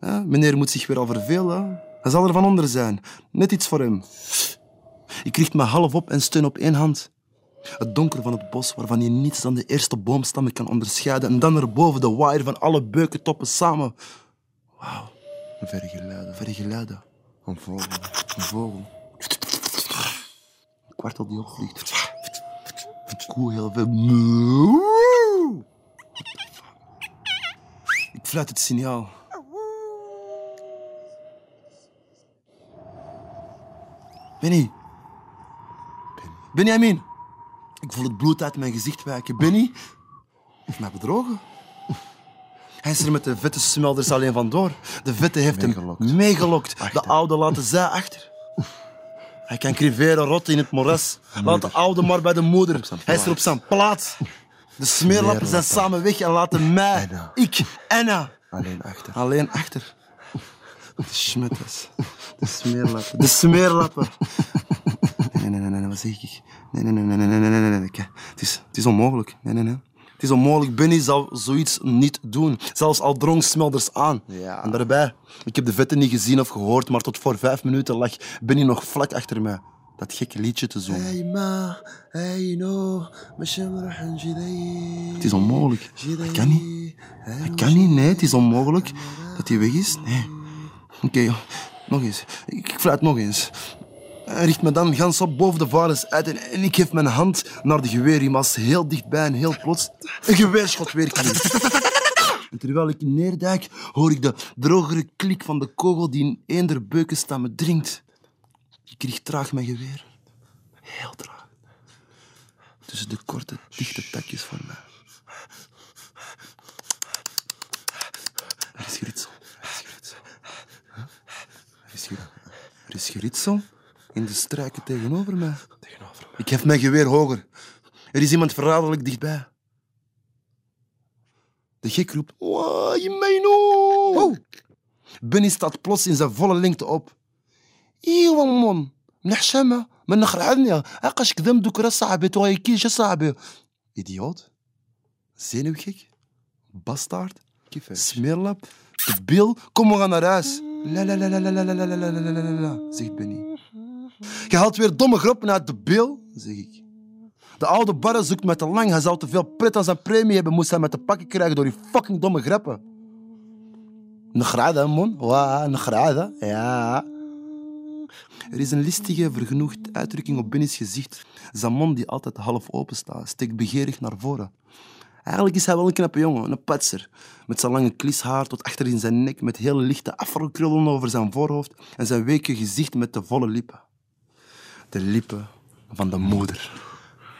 Ja, meneer moet zich weer al vervelen. Hij zal er van onder zijn. Net iets voor hem. Ik richt me half op en steun op één hand. Het donker van het bos, waarvan je niets dan de eerste boomstammen kan onderscheiden. En dan erboven de waaier van alle beukentoppen samen. Wauw. Verre geluiden. Een vogel, een vogel. Een kwartel die opvliegt. Een koe heel veel. Fluit het signaal. Benny. Benjamin. Ik voel het bloed uit mijn gezicht wijken. Benny heeft mij bedrogen. Hij is er met de vette smelders alleen vandoor. De vette heeft hem meegelokt. De oude laten zij achter. Hij kan criveren rotten in het moras. Laat de oude maar bij de moeder. Hij is er op zijn plaats. De smeerlappen zijn samen weg en laten mij, ik, Anna, Alleen achter. alleen achter. De schmetters. De smeerlappen. De smeerlappen. Nee, nee, nee, nee, wat zeg ik? Nee, nee, nee, nee, nee, nee, nee, nee, nee. Het is, het is onmogelijk. Nee, nee, nee. Het is onmogelijk. Benny zou zoiets niet doen. Zelfs al drong smelders aan. En daarbij, ik heb de vette niet gezien of gehoord, maar tot voor vijf minuten lag Benny nog vlak achter mij dat gekke liedje te zongen. Het is onmogelijk. Dat kan niet. Dat kan niet. Nee, het is onmogelijk dat hij weg is. Nee. Oké, nog eens. Ik fluit nog eens. Hij richt me dan gans op boven de valis uit en, ik geef mijn hand naar de was heel dichtbij en heel plots een geweerschot weer En terwijl ik neerdijk, hoor ik de drogere klik van de kogel die in eender beukenstammen dringt. Ik richt traag mijn geweer. Heel traag. Tussen de korte, dichte takjes voor mij. Er is geritsel. Er is geritsel. Er is, ger- er is geritsel in de struiken tegenover mij. Tegenover mij. Ik hef mijn geweer hoger. Er is iemand verraderlijk dichtbij. De gek roept... "Wai, Meino!" Benny staat plots in zijn volle lengte op. ايوا مون من حشامه ما نخر عندنا عقاش كذا دوك راه صاحبي تو كيش صاحبي idioot zenuwgek bastaard smeerlap debiel kom we gaan naar huis la la la la la la la la la la la la la la zegt Benny je haalt weer domme grappen uit de bil zeg ik de oude barre zoekt mij te lang hij zou te veel pret aan zijn premie hebben moest hij mij te pakken krijgen door die fucking domme grappen نخرعها مون واه نخرعها ja er is een listige, vergenoegd uitdrukking op Benny's gezicht. Zijn mond, die altijd half open staat, steekt begeerig naar voren. Eigenlijk is hij wel een knappe jongen, een patser. Met zijn lange klishaar tot achter in zijn nek, met hele lichte afrokrullen over zijn voorhoofd en zijn weke gezicht met de volle lippen. De lippen van de moeder.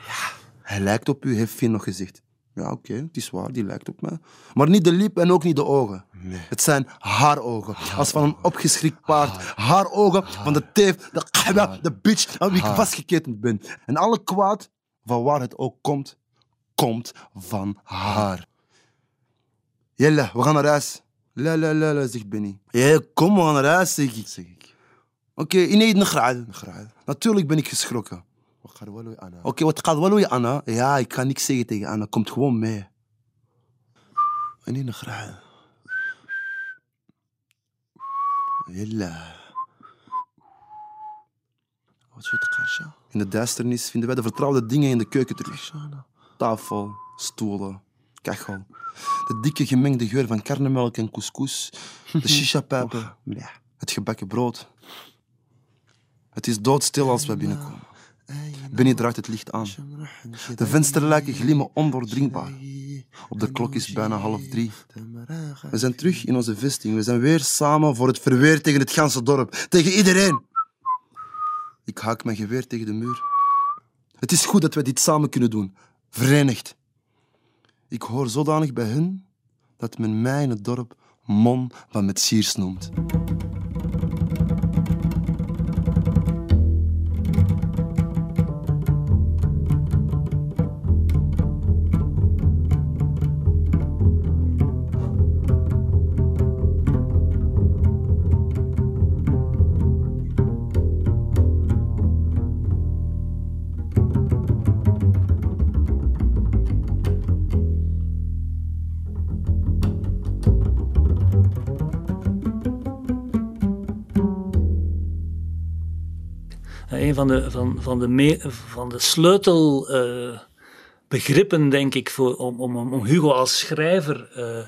Ja, hij lijkt op u, heeft Finn nog gezegd. Ja, oké, okay, het is waar, die lijkt op mij. Maar niet de lippen en ook niet de ogen. Nee. Het zijn haar ogen. Als van een opgeschrikt paard. Haar, ogen van de teef, de khaba, de bitch aan wie ik vastgeketend ben. En alle kwaad, van waar het ook komt, komt van haar. Jelle, we gaan naar huis. La la la la, zegt Benny. Ja, kom, we gaan naar huis, zeg ik. Oké, okay, ineens een graden. Natuurlijk ben ik geschrokken. Oké, wat gaat wel Anna? Ja, ik ga niks zeggen tegen Anna. Komt gewoon mee. En in de graal. Jella. Wat soort kasha? In de duisternis vinden wij de vertrouwde dingen in de keuken terug. Tafel, stoelen, kachel. De dikke gemengde geur van karnemelk en couscous. De shisha-pijpen. Het gebakken brood. Het is doodstil als we binnenkomen. Benny draait het licht aan. De vensterluiken glimmen ondoordringbaar. Op de klok is bijna half drie. We zijn terug in onze vesting. We zijn weer samen voor het verweer tegen het ganse dorp. Tegen iedereen. Ik haak mijn geweer tegen de muur. Het is goed dat we dit samen kunnen doen. Verenigd. Ik hoor zodanig bij hen dat men mij in het dorp Mon van Metsiers noemt. Van de, van, van de, van de sleutelbegrippen, uh, denk ik, voor, om, om, om Hugo als schrijver uh, uh,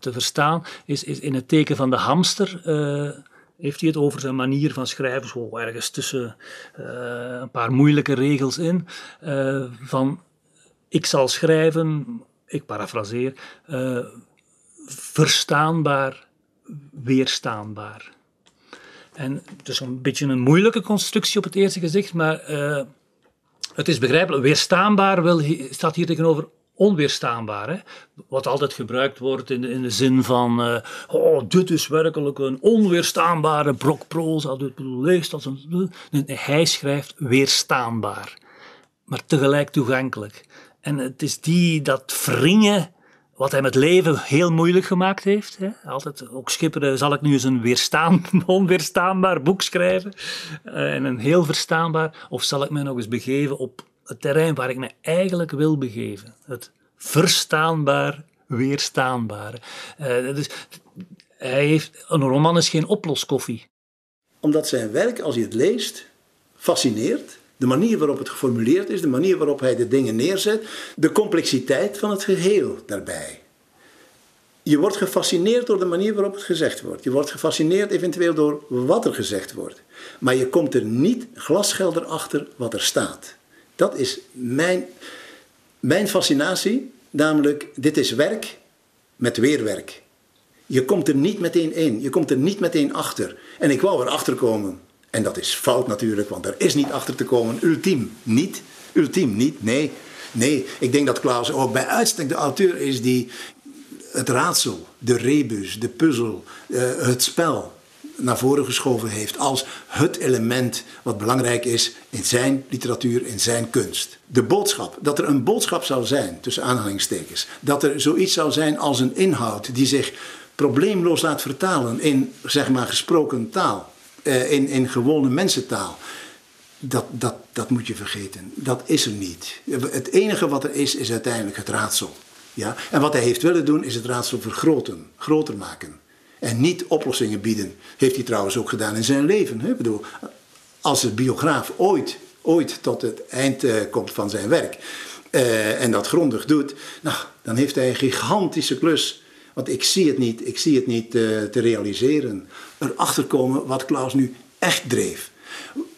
te verstaan, is, is in het teken van de hamster. heeft hij het over zijn manier van schrijven, zo ergens tussen een paar moeilijke regels in. van ik zal schrijven, ik parafraseer, verstaanbaar, weerstaanbaar. En het is een beetje een moeilijke constructie op het eerste gezicht, maar uh, het is begrijpelijk. Weerstaanbaar wil, staat hier tegenover onweerstaanbaar. Hè? Wat altijd gebruikt wordt in de, in de zin van: uh, oh, dit is werkelijk een onweerstaanbare brok proza. Dit leest als een. Hij schrijft weerstaanbaar, maar tegelijk toegankelijk. En het is die, dat wringen wat hem het leven heel moeilijk gemaakt heeft. Hè. Altijd ook schipperen, zal ik nu eens een weerstaan, (laughs) onweerstaanbaar boek schrijven? Uh, en een heel verstaanbaar, of zal ik mij nog eens begeven op het terrein waar ik me eigenlijk wil begeven? Het verstaanbaar, weerstaanbare. Uh, dus hij heeft, een roman is geen oploskoffie. Omdat zijn werk, als je het leest, fascineert. De manier waarop het geformuleerd is, de manier waarop hij de dingen neerzet, de complexiteit van het geheel daarbij. Je wordt gefascineerd door de manier waarop het gezegd wordt. Je wordt gefascineerd eventueel door wat er gezegd wordt. Maar je komt er niet glashelder achter wat er staat. Dat is mijn, mijn fascinatie, namelijk dit is werk met weerwerk. Je komt er niet meteen in, je komt er niet meteen achter. En ik wou erachter komen en dat is fout natuurlijk, want er is niet achter te komen. Ultiem niet. Ultiem niet. Nee. Nee, ik denk dat Klaus ook bij uitstek de auteur is die het raadsel, de rebus, de puzzel, uh, het spel naar voren geschoven heeft als het element wat belangrijk is in zijn literatuur, in zijn kunst. De boodschap, dat er een boodschap zou zijn, tussen aanhalingstekens, dat er zoiets zou zijn als een inhoud die zich probleemloos laat vertalen in, zeg maar, gesproken taal uh, in, in gewone mensentaal. Dat, dat, dat moet je vergeten. Dat is er niet. Het enige wat er is, is uiteindelijk het raadsel. Ja? En wat hij heeft willen doen, is het raadsel vergroten, groter maken. En niet oplossingen bieden. Heeft hij trouwens ook gedaan in zijn leven. Hè? Bedoel, als de biograaf ooit, ooit tot het eind uh, komt van zijn werk. Uh, en dat grondig doet, nou, dan heeft hij een gigantische klus want ik zie het niet, ik zie het niet te realiseren. Erachter komen wat Klaus nu echt dreef.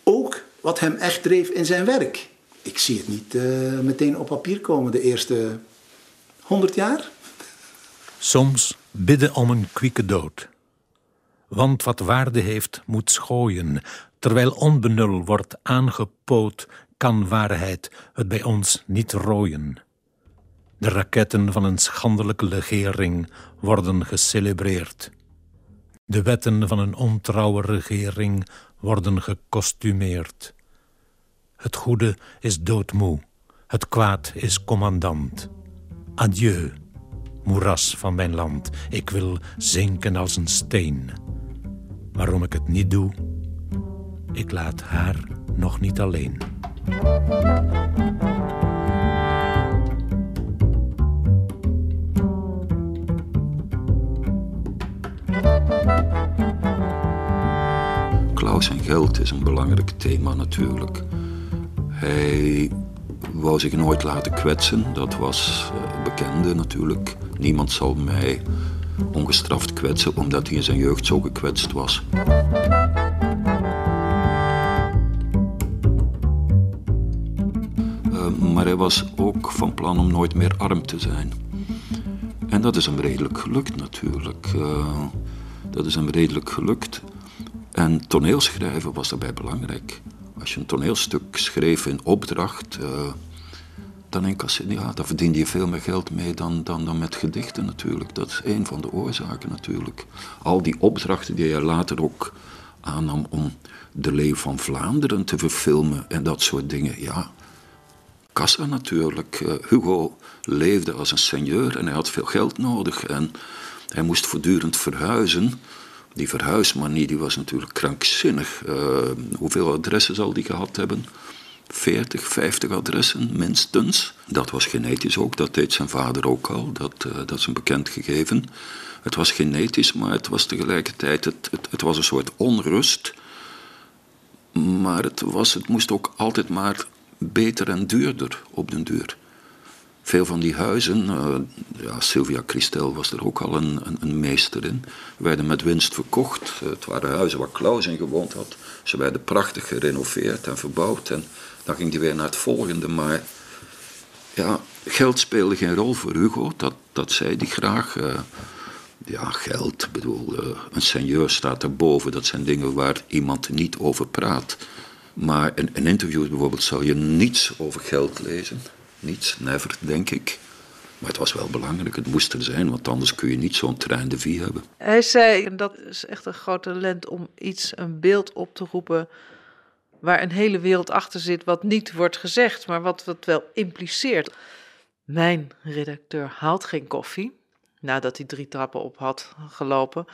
Ook wat hem echt dreef in zijn werk. Ik zie het niet uh, meteen op papier komen de eerste honderd jaar. Soms bidden om een kwieke dood. Want wat waarde heeft, moet schooien. Terwijl onbenul wordt aangepoot, kan waarheid het bij ons niet rooien. De raketten van een schandelijke legering worden gecelebreerd. De wetten van een ontrouwe regering worden gekostumeerd. Het goede is doodmoe, het kwaad is commandant. Adieu, moeras van mijn land, ik wil zinken als een steen. Waarom ik het niet doe? Ik laat haar nog niet alleen. En geld is een belangrijk thema natuurlijk. Hij wou zich nooit laten kwetsen, dat was uh, bekende natuurlijk. Niemand zal mij ongestraft kwetsen omdat hij in zijn jeugd zo gekwetst was. Uh, maar hij was ook van plan om nooit meer arm te zijn. En dat is hem redelijk gelukt natuurlijk. Uh, dat is hem redelijk gelukt. En toneelschrijven was daarbij belangrijk. Als je een toneelstuk schreef in opdracht, uh, dan, ja, dan verdiende je veel meer geld mee dan, dan, dan met gedichten natuurlijk. Dat is een van de oorzaken natuurlijk. Al die opdrachten die je later ook aannam om de Leeuw van Vlaanderen te verfilmen en dat soort dingen, ja. Kassa natuurlijk. Uh, Hugo leefde als een seigneur en hij had veel geld nodig en hij moest voortdurend verhuizen. Die verhuismanie die was natuurlijk krankzinnig. Uh, hoeveel adressen zal die gehad hebben? 40, 50 adressen minstens. Dat was genetisch ook, dat deed zijn vader ook al. Dat, uh, dat is een bekend gegeven. Het was genetisch, maar het was tegelijkertijd het, het, het was een soort onrust. Maar het, was, het moest ook altijd maar beter en duurder op den duur. Veel van die huizen, uh, ja, Sylvia Christel was er ook al een, een, een, meester in, werden met winst verkocht. Het waren huizen waar Klaus in gewoond had. Ze werden prachtig gerenoveerd en verbouwd. En dan ging hij weer naar het volgende. Maar ja, geld speelde geen rol voor Hugo, dat, dat zei hij graag. Uh, ja, geld, bedoel, uh, een seigneur staat erboven. Dat zijn dingen waar iemand niet over praat. Maar in, in interviews bijvoorbeeld zou je niets over geld lezen. Niets, never, denk ik. Maar het was wel belangrijk, het moest er zijn, want anders kun je niet zo'n trein de vie hebben. Hij zei, en dat is echt een groot talent, om iets, een beeld op te roepen waar een hele wereld achter zit, wat niet wordt gezegd, maar wat, wat wel impliceert. Mijn redacteur haalt geen koffie, nadat hij drie trappen op had gelopen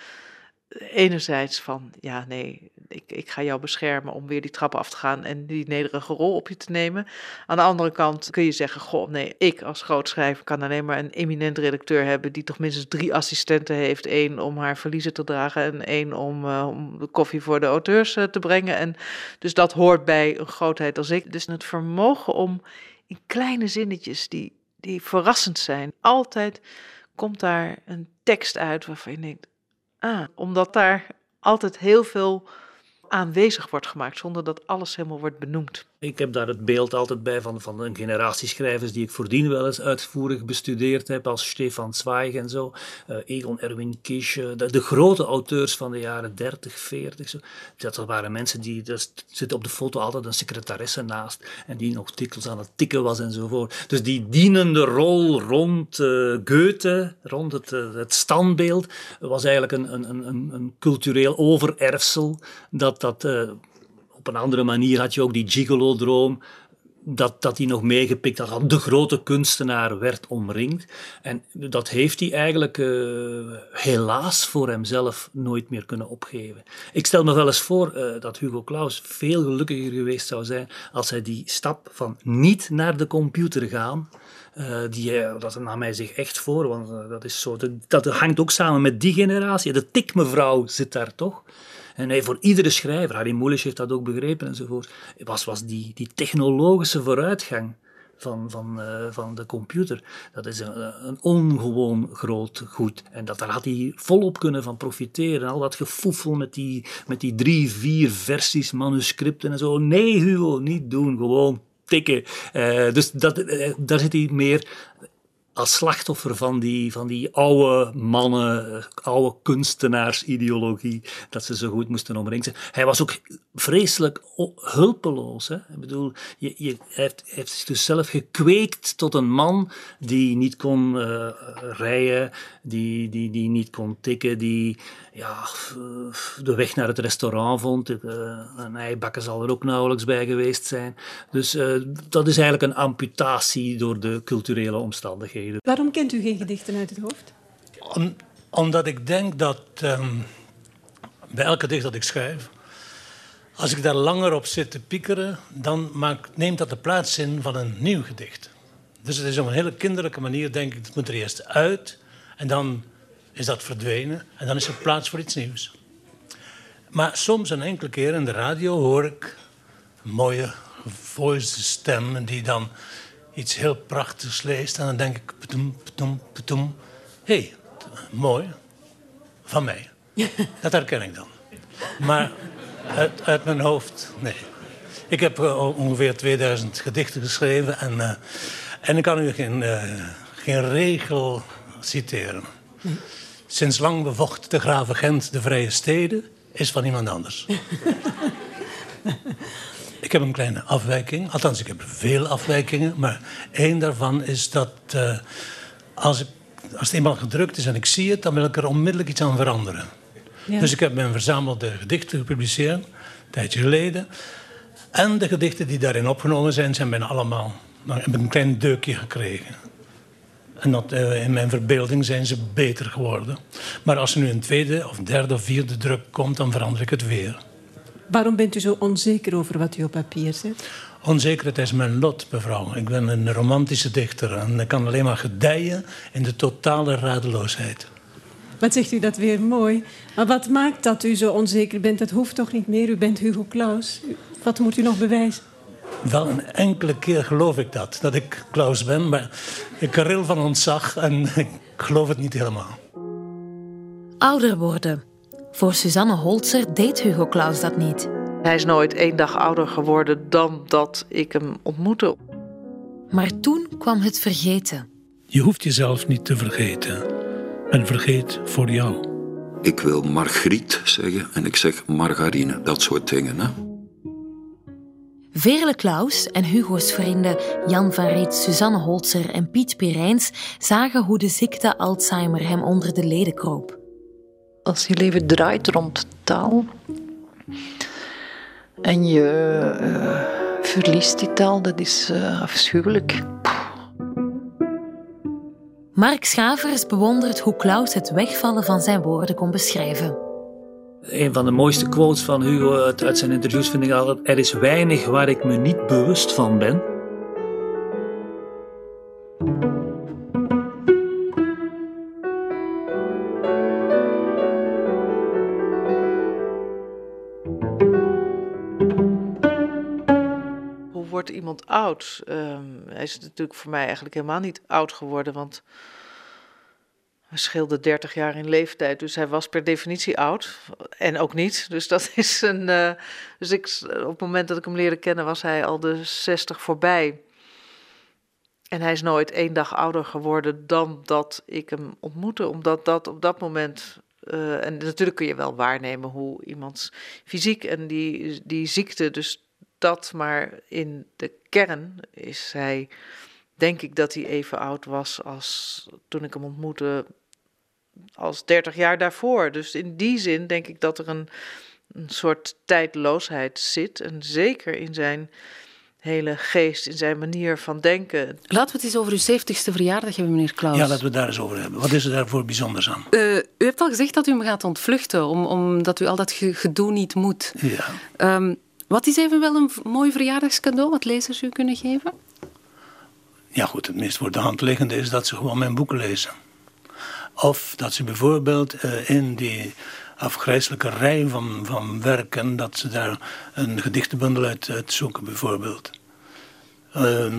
enerzijds van, ja nee, ik, ik ga jou beschermen om weer die trappen af te gaan en die nederige rol op je te nemen. Aan de andere kant kun je zeggen, goh nee, ik als grootschrijver kan alleen maar een eminent redacteur hebben die toch minstens drie assistenten heeft. één om haar verliezen te dragen en één om, uh, om de koffie voor de auteurs uh, te brengen. En dus dat hoort bij een grootheid als ik. Dus het vermogen om in kleine zinnetjes die, die verrassend zijn, altijd komt daar een tekst uit waarvan je denkt, Ah, omdat daar altijd heel veel aanwezig wordt gemaakt, zonder dat alles helemaal wordt benoemd. Ik heb daar het beeld altijd bij van, van een generatie schrijvers die ik voordien wel eens uitvoerig bestudeerd heb, als Stefan Zweig en zo, uh, Egon Erwin Kisch, uh, de, grote auteurs van de jaren 30, 40. Zo. Dat waren mensen die, er zit op de foto altijd een secretaresse naast en die nog titels aan het tikken was enzovoort. Dus die dienende rol rond uh, Goethe, rond het, het standbeeld, was eigenlijk een, een, een, een cultureel overerfsel dat dat op een andere manier had je ook die gigolo-droom, dat, dat hij nog meegepikt had, de grote kunstenaar werd omringd. En dat heeft hij eigenlijk uh, helaas voor hemzelf nooit meer kunnen opgeven. Ik stel me wel eens voor uh, dat Hugo Claus veel gelukkiger geweest zou zijn als hij die stap van niet naar de computer gaan, uh, die, dat nam hij zich echt voor, want dat, is zo, dat, dat hangt ook samen met die generatie. De tikmevrouw zit daar toch. En hij, voor iedere schrijver, Harry Mulisch heeft dat ook begrepen enzovoort, was, was die, die technologische vooruitgang van, van, uh, van de computer. Dat is een, een, ongewoon groot goed. En dat, daar had hij volop kunnen van profiteren. Al dat gefoefel met die, met die drie, vier versies, manuscripten en zo. Nee, Hugo, niet doen. Gewoon tikken. Uh, dus dat, uh, daar zit hij meer als slachtoffer van die, van die oude mannen, oude kunstenaarsideologie, dat ze zo goed moesten omringen. Hij was ook vreselijk hulpeloos. Hè? Ik bedoel, je, je, hij, heeft, heeft zich dus zelf gekweekt tot een man die niet kon uh, rijden, die, die, die niet kon tikken, die ja, de weg naar het restaurant vond. Een eibakken zal er ook nauwelijks bij geweest zijn. Dus uh, dat is eigenlijk een amputatie door de culturele omstandigheden. Waarom kent u geen gedichten uit het hoofd? Om, omdat ik denk dat um, bij elke gedicht dat ik schrijf, als ik daar langer op zit te piekeren, dan maakt, neemt dat de plaats in van een nieuw gedicht. Dus het is op een hele kinderlijke manier, denk ik, het moet er eerst uit en dan is dat verdwenen en dan is er plaats voor iets nieuws. Maar soms een enkele keer in de radio hoor ik een mooie voice stem die dan iets heel prachtigs leest. En dan denk ik, petoem, petoem, petoem. Hé, hey, mooi. Van mij. (laughs) Dat herken ik dan. Maar uit, uit mijn hoofd, nee. Ik heb uh, ongeveer 2000 gedichten geschreven. En, uh, en ik kan u geen, uh, geen regel citeren. Sinds lang bevocht de graven Gent de vrije steden... is van iemand anders. (laughs) Ik heb een kleine afwijking. Althans, ik heb veel afwijkingen. Maar één daarvan is dat uh, als, ik, als het eenmaal gedrukt is en ik zie het... dan wil ik er onmiddellijk iets aan veranderen. Ja. Dus ik heb mijn verzamelde gedichten gepubliceerd, een tijdje geleden. En de gedichten die daarin opgenomen zijn, zijn bijna allemaal... Dan heb ik een klein deukje gekregen. En dat, uh, in mijn verbeelding zijn ze beter geworden. Maar als er nu een tweede of derde of vierde druk komt, dan verander ik het weer. Waarom bent u zo onzeker over wat u op papier zet? Onzekerheid is mijn lot, mevrouw. Ik ben een romantische dichter en ik kan alleen maar gedijen in de totale radeloosheid. Wat zegt u dat weer mooi. Maar wat maakt dat u zo onzeker bent? Dat hoeft toch niet meer? U bent Hugo Claus. Wat moet u nog bewijzen? Wel een enkele keer geloof ik dat, dat ik Klaus ben. Maar ik ril van ontzag en (laughs) ik geloof het niet helemaal. Ouder worden. Voor Suzanne Holzer deed Hugo Claus dat niet. Hij is nooit één dag ouder geworden dan dat ik hem ontmoette. Maar toen kwam het vergeten. Je hoeft jezelf niet te vergeten. Men vergeet voor jou. Ik wil Margriet zeggen en ik zeg margarine, dat soort dingen. Hè? Veerle Klaus en Hugo's vrienden Jan van Riet, Suzanne Holzer en Piet Pirijns zagen hoe de ziekte Alzheimer hem onder de leden kroop als je leven draait rond taal en je uh, verliest die taal, dat is uh, afschuwelijk. Mark Schavers bewondert hoe Klaus het wegvallen van zijn woorden kon beschrijven. Een van de mooiste quotes van Hugo uit zijn interviews vind ik altijd: Er is weinig waar ik me niet bewust van ben. iemand oud? Um, hij is natuurlijk voor mij eigenlijk helemaal niet oud geworden, want hij scheelde 30 jaar in leeftijd. Dus hij was per definitie oud. En ook niet. Dus dat (laughs) is een. Uh, dus ik, op het moment dat ik hem leerde kennen, was hij al de 60 voorbij. En hij is nooit één dag ouder geworden dan dat ik hem ontmoette. Omdat dat op dat moment. Uh, en natuurlijk kun je wel waarnemen hoe iemands fysiek en die, die ziekte dus dat, maar in de kern is hij, denk ik dat hij even oud was als toen ik hem ontmoette, als 30 jaar daarvoor. Dus in die zin denk ik dat er een, een soort tijdloosheid zit. En zeker in zijn hele geest, in zijn manier van denken. Laten we het eens over uw 70ste verjaardag hebben, meneer Klaus. Ja, laten we het daar eens over hebben. Wat is er daarvoor bijzonders aan? Uh, u hebt al gezegd dat u hem gaat ontvluchten, om, omdat u al dat gedoe niet moet. Ja. Um, wat is even wel een mooi verjaardagscadeau wat lezers u kunnen geven? Ja goed, het meest voor de hand liggende is dat ze gewoon mijn boeken lezen. Of dat ze bijvoorbeeld uh, in die afgrijzelijke rij van, van werken, dat ze daar een gedichtenbundel uit, zoeken bijvoorbeeld. Uh,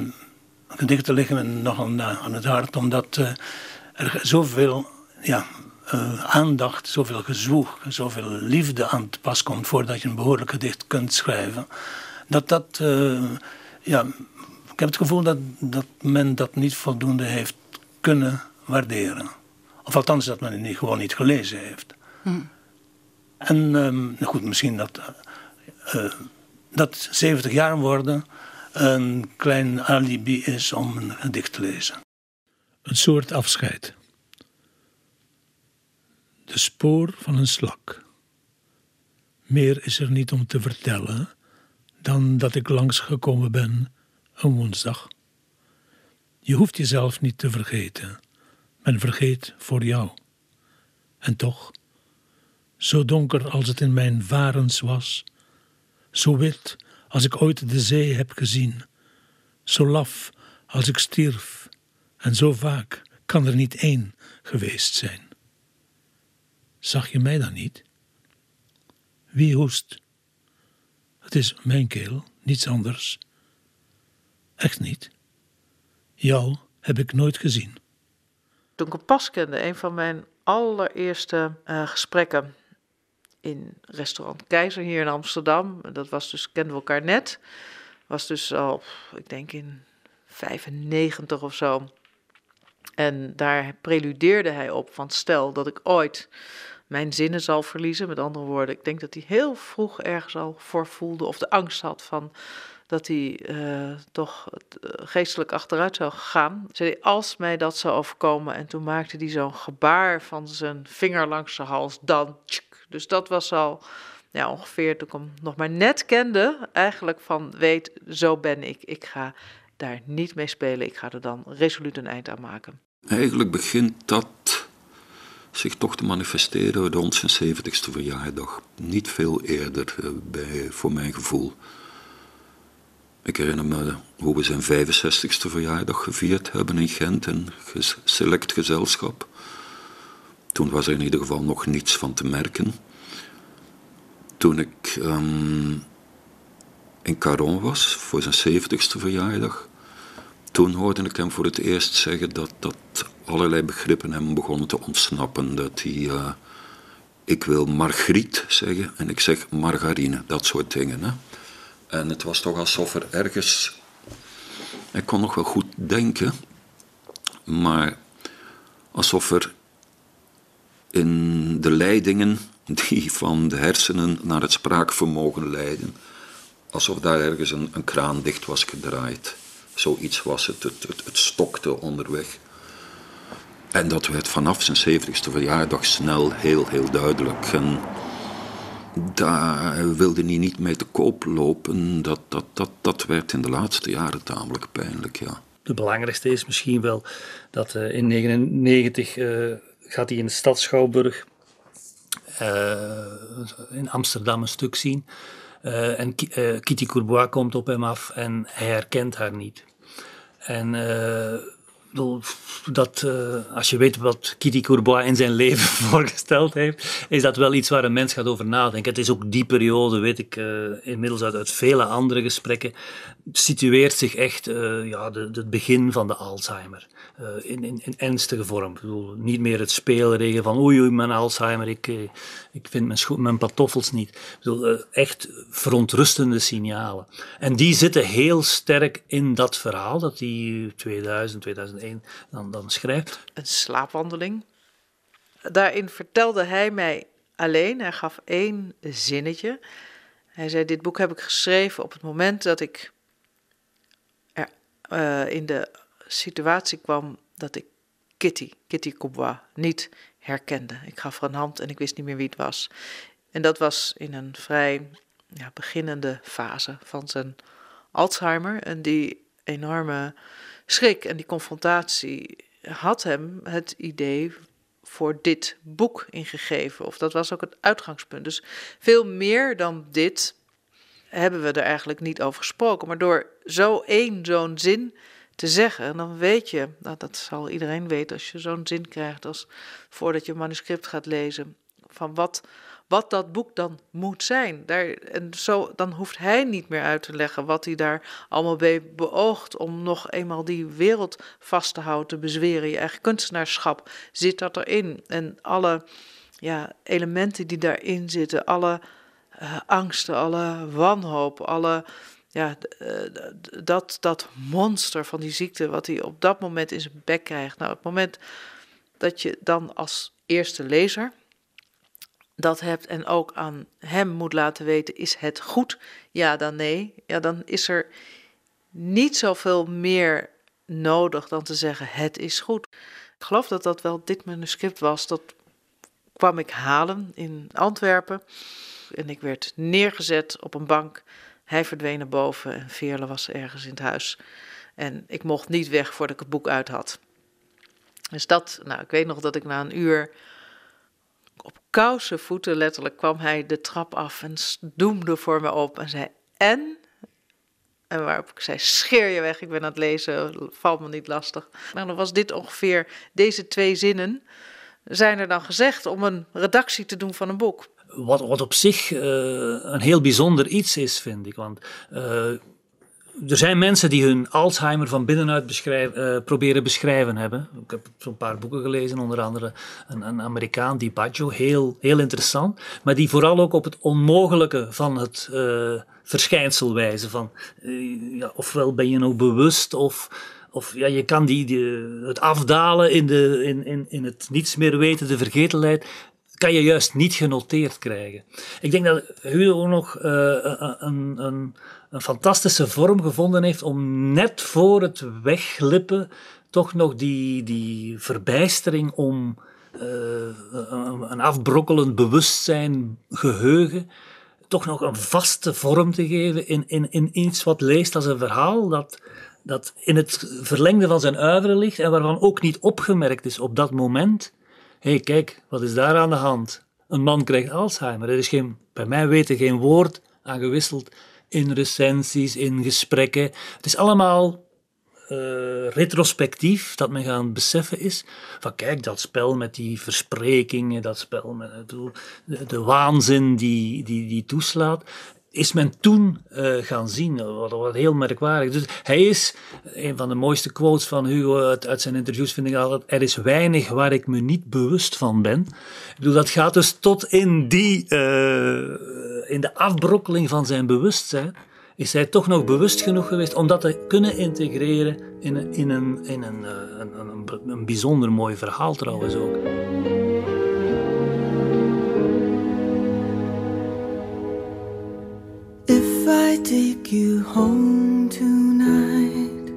gedichten liggen me nogal aan het hart, omdat uh, er zoveel ja, uh, aandacht, zoveel gezwoeg, zoveel liefde aan te pas komt voordat je een behoorlijk gedicht kunt schrijven. Dat dat, ja, ik heb het gevoel dat, dat men dat niet voldoende heeft kunnen waarderen. Of althans dat men het niet, gewoon niet gelezen heeft. Hm. En ehm, nou goed, misschien dat, eh, eh, dat 70 jaar worden een klein alibi is om een gedicht te lezen. Een soort afscheid. De spoor van een slak. Meer is er niet om te vertellen dan dat ik langsgekomen ben een woensdag. Je hoeft jezelf niet te vergeten. Men vergeet voor jou. En toch, zo donker als het in mijn varens was, zo wit als ik ooit de zee heb gezien, zo laf als ik stierf, en zo vaak kan er niet één geweest zijn. Zag je mij dan niet? Wie hoest? Het is mijn keel, niets anders. Echt niet. Jou heb ik nooit gezien. Toen ik kende, een van mijn allereerste uh, gesprekken in restaurant Keizer hier in Amsterdam. Dat was dus, kenden we elkaar net. Was dus al, ik denk in 95 of zo. En daar preludeerde hij op van stel dat ik ooit mijn zinnen zal verliezen. Met andere woorden, ik denk dat hij heel vroeg ergens al voor voelde of de angst had van dat hij uh, toch uh, geestelijk achteruit zou gaan. Zei als mij dat zou overkomen. En toen maakte hij zo'n gebaar van zijn vinger langs zijn hals. Dan. Dus dat was al ja, ongeveer toen ik hem nog maar net kende. Eigenlijk van weet, zo ben ik. Ik ga daar niet mee spelen. Ik ga er dan resoluut een eind aan maken. Eigenlijk begint dat zich toch te manifesteren rond zijn 70ste verjaardag. Niet veel eerder, uh, bij, voor mijn gevoel. Ik herinner me hoe we zijn 65ste verjaardag gevierd hebben in Gent, een select gezelschap. Toen was er in ieder geval nog niets van te merken. Toen ik um, in Caron was voor zijn 70ste verjaardag, toen hoorde ik hem voor het eerst zeggen dat, dat allerlei begrippen hem begonnen te ontsnappen. Dat hij, uh, ik wil Margriet zeggen en ik zeg margarine, dat soort dingen. Hè. En het was toch alsof er ergens. Ik kon nog wel goed denken, maar alsof er in de leidingen die van de hersenen naar het spraakvermogen leiden, alsof daar ergens een, kraan dicht was gedraaid. Zoiets was het, het, het, stokte onderweg. En dat werd vanaf zijn 70ste verjaardag snel heel, heel duidelijk. Daar wilde hij niet mee te koop lopen. Dat, dat, dat, dat werd in de laatste jaren tamelijk pijnlijk, ja. De belangrijkste is misschien wel dat uh, in 1999 uh, gaat hij in de stad Schouwburg uh, in Amsterdam een stuk zien. En Kitty Courbois komt op hem af en hij herkent haar niet. En dat, uh, als je weet wat Kitty Courbois in zijn leven (laughs) voorgesteld heeft, is dat wel iets waar een mens gaat over nadenken. Het is ook die periode, weet ik uh, inmiddels uit, uit, vele andere gesprekken, situeert zich echt uh, ja, het begin van de Alzheimer. in, in, in, ernstige vorm. Ik bedoel, niet meer het speelregen van oei oei, mijn Alzheimer, ik, ik vind mijn, mijn pantoffels niet. Ik bedoel, echt verontrustende signalen. En die zitten heel sterk in dat verhaal dat die 2000, 2001 dan, dan schrijft. Een slaapwandeling. Daarin vertelde hij mij alleen, hij gaf één zinnetje. Hij zei: Dit boek heb ik geschreven op het moment dat ik uh, in de situatie kwam dat ik Kitty, Kitty Coubois, niet herkende. Ik gaf haar een hand en ik wist niet meer wie het was. En dat was in een vrij ja, beginnende fase van zijn Alzheimer. En die enorme schrik en die confrontatie had hem het idee voor dit boek ingegeven. Of dat was ook het uitgangspunt. Dus veel meer dan dit hebben we er eigenlijk niet over gesproken. Maar door zo één zo'n zin te zeggen, dan weet je, nou, dat zal iedereen weten als je zo'n zin krijgt als voordat je een manuscript gaat lezen, van wat wat dat boek dan moet zijn. Daar, en zo, dan hoeft hij niet meer uit te leggen wat hij daar allemaal bij beoogt om nog eenmaal die wereld vast te houden, te bezweren. Je eigen kunstenaarschap zit dat erin. En alle ja, elementen die daarin zitten, alle uh, angsten, alle wanhoop, alle ja, eh, dat, dat monster van die ziekte, wat hij op dat moment in zijn bek krijgt. Nou, het moment dat je dan als eerste lezer dat hebt en ook aan hem moet laten weten, is het goed? Ja, dan nee. Ja, dan is er niet zoveel meer nodig dan te zeggen, het is goed. Ik geloof dat dat wel dit manuscript was. Dat kwam ik halen in Antwerpen. En ik werd neergezet op een bank. Hij verdween naar boven en Veerle was ergens in het huis. En ik mocht niet weg voordat ik het boek uit had. Dus dat, nou, ik weet nog dat ik na een uur op kousen voeten letterlijk kwam hij de trap af en doemde voor me op en zei: En? En waarop ik zei: Scheer je weg, ik ben aan het lezen, valt me niet lastig. Nou, dan was dit ongeveer, deze twee zinnen zijn er dan gezegd om een redactie te doen van een boek. Wat, wat op zich uh, een heel bijzonder iets is, vind ik. Want uh, er zijn mensen die hun Alzheimer van binnenuit uh, proberen beschrijven hebben. Ik heb zo'n paar boeken gelezen, onder andere een, een Amerikaan, Di Baggio, heel, heel interessant. Maar die vooral ook op het onmogelijke van het verschijnsel wijzen. Van, ja, ofwel ben je nou bewust of, of ja, je kan die, die, het afdalen in, de, in, in, in het niets meer weten, de vergetelheid kan je juist niet genoteerd krijgen. Ik denk dat Hugo nog uh, een, een, een fantastische vorm gevonden heeft om net voor het wegglippen toch nog die, die verbijstering om uh, een afbrokkelend bewustzijn, geheugen, toch nog een vaste vorm te geven in, in, in iets wat leest als een verhaal dat, dat in het verlengde van zijn uiveren ligt en waarvan ook niet opgemerkt is op dat moment. Hé, hey, kijk, wat is daar aan de hand? Een man krijgt Alzheimer. Er is geen, bij mij weten geen woord aan gewisseld in recensies, in gesprekken. Het is allemaal uh, retrospectief dat men gaan beseffen is van kijk, dat spel met die versprekingen, dat spel met de, de waanzin die, die, die toeslaat, is men toen uh, gaan zien. Wat, heel merkwaardig. Dus hij is, een van de mooiste quotes van Hugo uit, zijn interviews vind ik altijd, er is weinig waar ik me niet bewust van ben. Ik dat gaat dus tot in die, uh, in de afbrokkeling van zijn bewustzijn, is hij toch nog bewust genoeg geweest om dat te kunnen integreren in, een, in, een, in een, een, een, een bijzonder mooi verhaal trouwens ook. If I take you home tonight,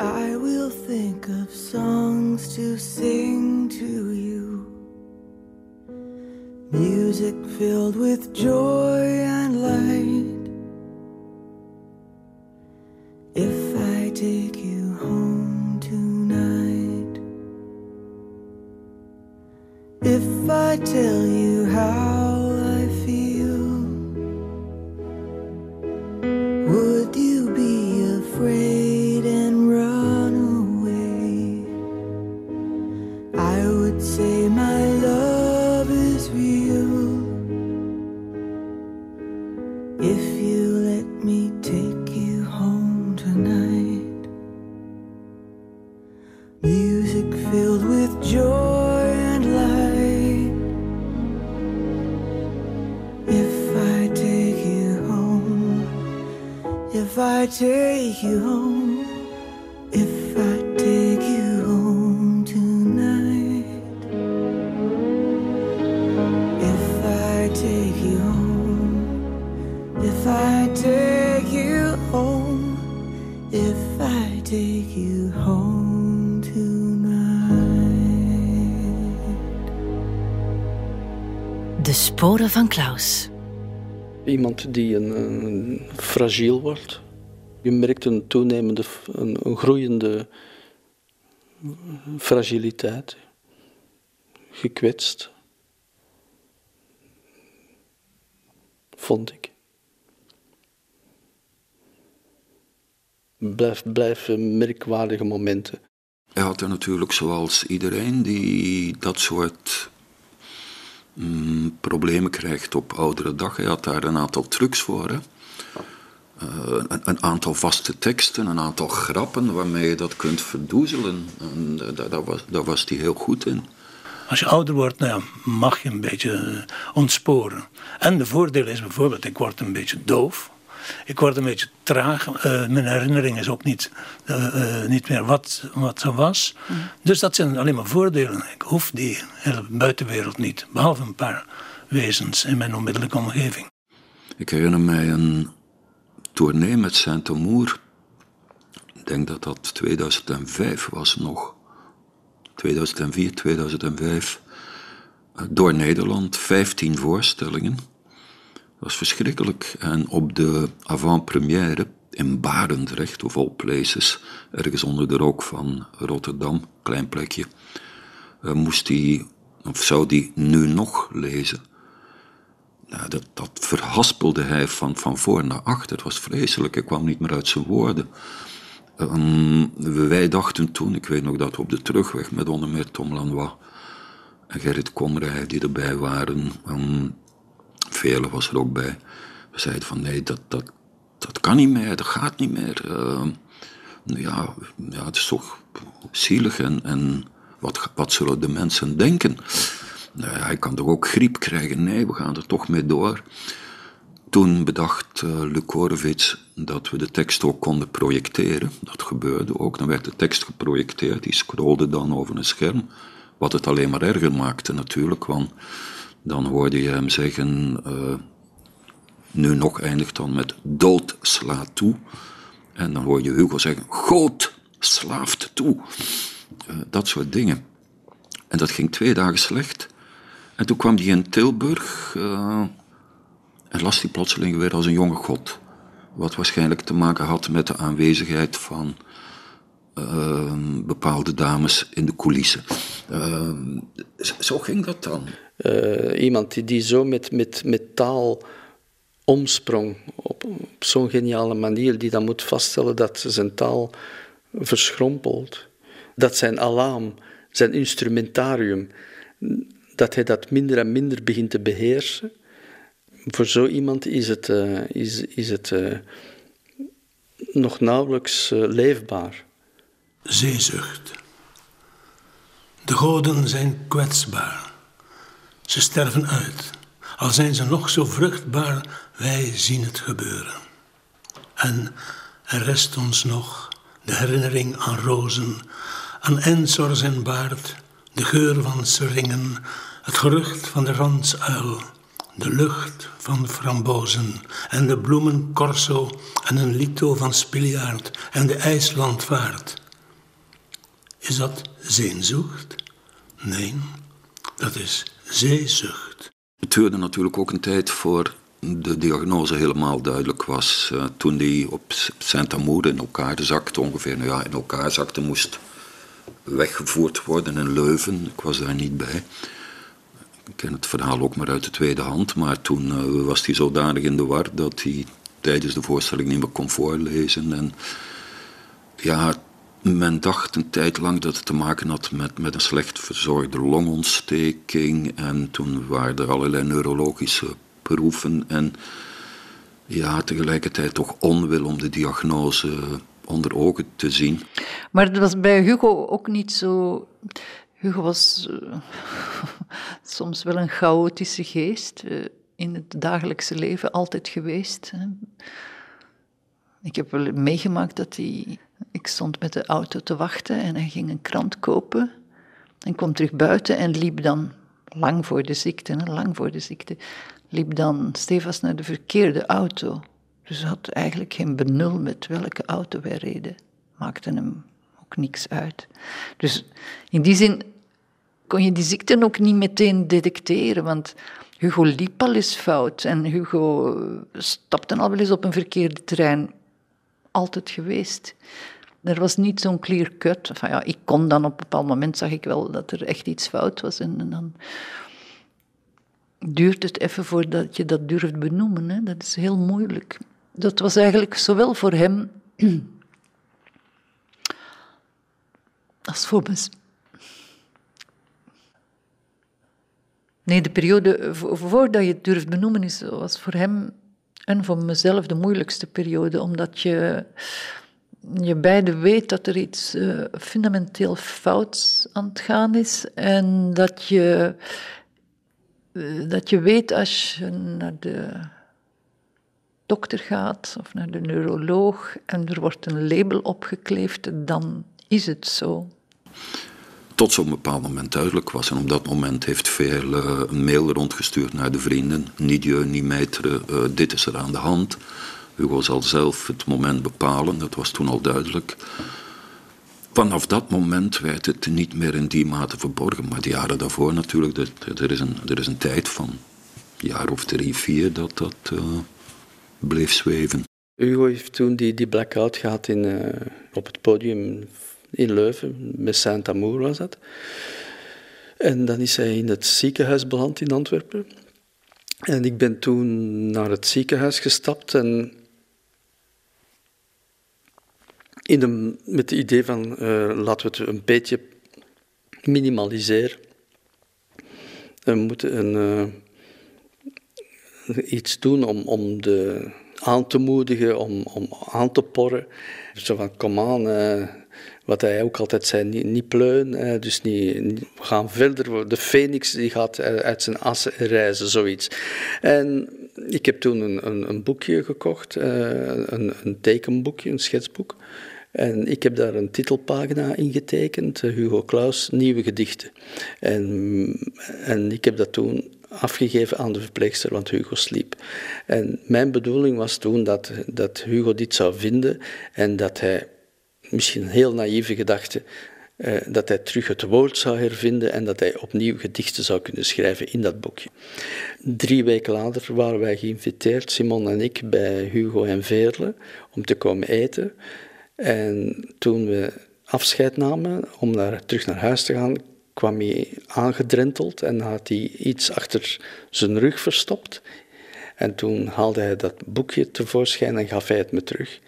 I will think of songs to sing to you. Music filled with joy and light. If I take you home tonight, if I tell you how I take you home, if I take you home tonight, if I take you home, if I take you home, if I take you home tonight. De sporen van Klaus. Iemand die een, een fragiel wordt. Je merkt een toenemende, een, groeiende fragiliteit. Gekwetst. Vond ik. Blijf, blijven merkwaardige momenten. Hij had er natuurlijk zoals iedereen die dat soort mm, problemen krijgt op oudere dag. Hij had daar een aantal trucs voor. Hè? Uh, een, een, aantal vaste teksten, een aantal grappen waarmee je dat kunt verdoezelen. En daar, daar, was, daar was hij heel goed in. Als je ouder wordt, nou ja, mag je een beetje eh, ontsporen. En de voordeel is bijvoorbeeld, ik word een beetje doof. Ik word een beetje traag. Uh, mijn herinnering is ook niet, uh, niet meer wat, wat ze was. Mm. Dus dat zijn alleen maar voordelen. Ik hoef die hele buitenwereld niet. Behalve een paar wezens in mijn onmiddellijke omgeving. Ik herinner mij een tournee met Saint-Amour. Ik denk dat dat 2005 was nog. 2004, 2005. Door Nederland, 15 voorstellingen. Dat was verschrikkelijk. En op de avant-première in Barendrecht, of all places, ergens onder de rook van Rotterdam, klein plekje, eh, moest hij, of zou hij nu nog lezen. Nou, dat, dat verhaspelde hij van, van voor naar achter. Het was vreselijk, hij kwam niet meer uit zijn woorden. Um, wij dachten toen, ik weet nog dat we op de terugweg met onder meer Tom Lanois en Gerrit Komrij die erbij waren, um, was er ook bij, we zeiden van nee, dat, dat, dat kan niet meer, dat gaat niet meer. Uh, ja, ja, het is toch zielig en, en wat, wat zullen de mensen denken? Hij kan toch ook griep krijgen? Nee, we gaan er toch mee door. Toen bedacht uh, dat we de tekst ook konden projecteren. Dat gebeurde ook. Dan werd de tekst geprojecteerd, die scrolde dan over een scherm. Wat het alleen maar erger maakte natuurlijk, want dan hoorde je hem zeggen... Uh, nu nog eindigt dan met dood slaat toe. En dan hoor je Hugo zeggen, God slaaft toe. Uh, dat soort dingen. En dat ging twee dagen slecht. En toen kwam hij in Tilburg uh, en las hij plotseling weer als een jonge god. Wat waarschijnlijk te maken had met de aanwezigheid van uh, bepaalde dames in de coulissen. Uh, zo ging dat dan. iemand die, die zo met, met, met taal omsprong op, op zo'n geniale manier, die dan moet vaststellen dat zijn taal verschrompelt. Dat zijn alarm, zijn instrumentarium, dat hij dat minder en minder begint te beheersen. Voor zo iemand is het, uh, is, is het uh, nog nauwelijks uh, leefbaar. Zeezucht. De goden zijn kwetsbaar. Ze sterven uit. Al zijn ze nog zo vruchtbaar, wij zien het gebeuren. En er rest ons nog de herinnering aan rozen, aan Ensor en baard, de geur van seringen, het gerucht van de ransuil, de lucht van frambozen en de bloemen corso en een lito van spiljaard en de ijslandvaart. Is dat zeenzocht? Nee, dat is zeezucht. Het duurde natuurlijk ook een tijd voor de diagnose helemaal duidelijk was. Uh, toen die op Saint-Amour in elkaar zakte, ongeveer nou ja, in elkaar zakte, moest weggevoerd worden in Leuven. Ik was daar niet bij. Ik ken het verhaal ook maar uit de tweede hand, maar toen uh, was hij zodanig in de war dat hij tijdens de voorstelling niet meer kon voorlezen. En ja, men dacht een tijd lang dat het te maken had met, met een slecht verzorgde longontsteking. En toen waren er allerlei neurologische proeven. En ja, tegelijkertijd toch onwil om de diagnose onder ogen te zien. Maar het was bij Hugo ook niet zo. Hugo was uh, (laughs) soms wel een chaotische geest uh, in het dagelijkse leven, altijd geweest. Hè. Ik heb wel meegemaakt dat hij. Ik stond met de auto te wachten en hij ging een krant kopen. En kwam terug buiten en liep dan, lang voor de ziekte, lang voor de ziekte, liep dan stevast naar de verkeerde auto. Dus had eigenlijk geen benul met welke auto wij reden. Maakte hem ook niks uit. Dus in die zin kon je die ziekte ook niet meteen detecteren, want Hugo liep al eens fout en Hugo stapte al wel eens op een verkeerde trein. Altijd geweest. Er was niet zo'n clear cut. Enfin, ja, ik kon dan op een bepaald moment, zag ik wel dat er echt iets fout was. En, en dan duurt het even voordat je dat durft benoemen. Hè. Dat is heel moeilijk dat was eigenlijk zowel voor hem (clears throat) als voor Nee, de periode voordat je het durft benoemen is, was voor hem en voor mezelf de moeilijkste periode, omdat je je beide weet dat er iets uh, fundamenteel fouts aan het gaan is en dat je, uh, dat je weet als je naar de dokter gaat of naar de neuroloog en er wordt een label opgekleefd, dan is het zo. Tot zo'n bepaald moment duidelijk was. En op dat moment heeft veel uh, een mail rondgestuurd naar de vrienden. Niet je, niet mijtere, uh, dit is er aan de hand. Hugo zal zelf het moment bepalen, dat was toen al duidelijk. Vanaf dat moment werd het niet meer in die mate verborgen. Maar de jaren daarvoor natuurlijk, er, is, een, er is een tijd van een jaar of drie, vier dat dat uh, bleef zweven. Hugo heeft toen die, die blackout gehad in, op het podium in Leuven, met Saint-Amour was dat. En dan is hij in het ziekenhuis beland in Antwerpen. En ik ben toen naar het ziekenhuis gestapt en in de, met het idee van uh, laten we het een beetje minimaliseren. We moeten een, uh, iets doen om, om de aan te moedigen, om, om aan te porren. Zo van, kom aan, uh, wat hij ook altijd zei, niet, niet pleun, dus niet, gaan verder. De phoenix die gaat uit zijn assen reizen, zoiets. En ik heb toen een, een, een boekje gekocht, een, een tekenboekje, een schetsboek. En ik heb daar een titelpagina in getekend, Hugo Claus, Nieuwe Gedichten. En, en ik heb dat toen afgegeven aan de verpleegster, want Hugo sliep. En mijn bedoeling was toen dat, dat Hugo dit zou vinden en dat hij, misschien een heel naïeve gedachte, eh, dat hij terug het woord zou hervinden en dat hij opnieuw gedichten zou kunnen schrijven in dat boekje. Drie weken later waren wij geïnviteerd, Simon en ik, bij Hugo en Veerle om te komen eten. En toen we afscheid namen om naar, terug naar huis te gaan, kwam hij aangedrenteld en had hij iets achter zijn rug verstopt. En toen haalde hij dat boekje tevoorschijn en gaf hij het me terug.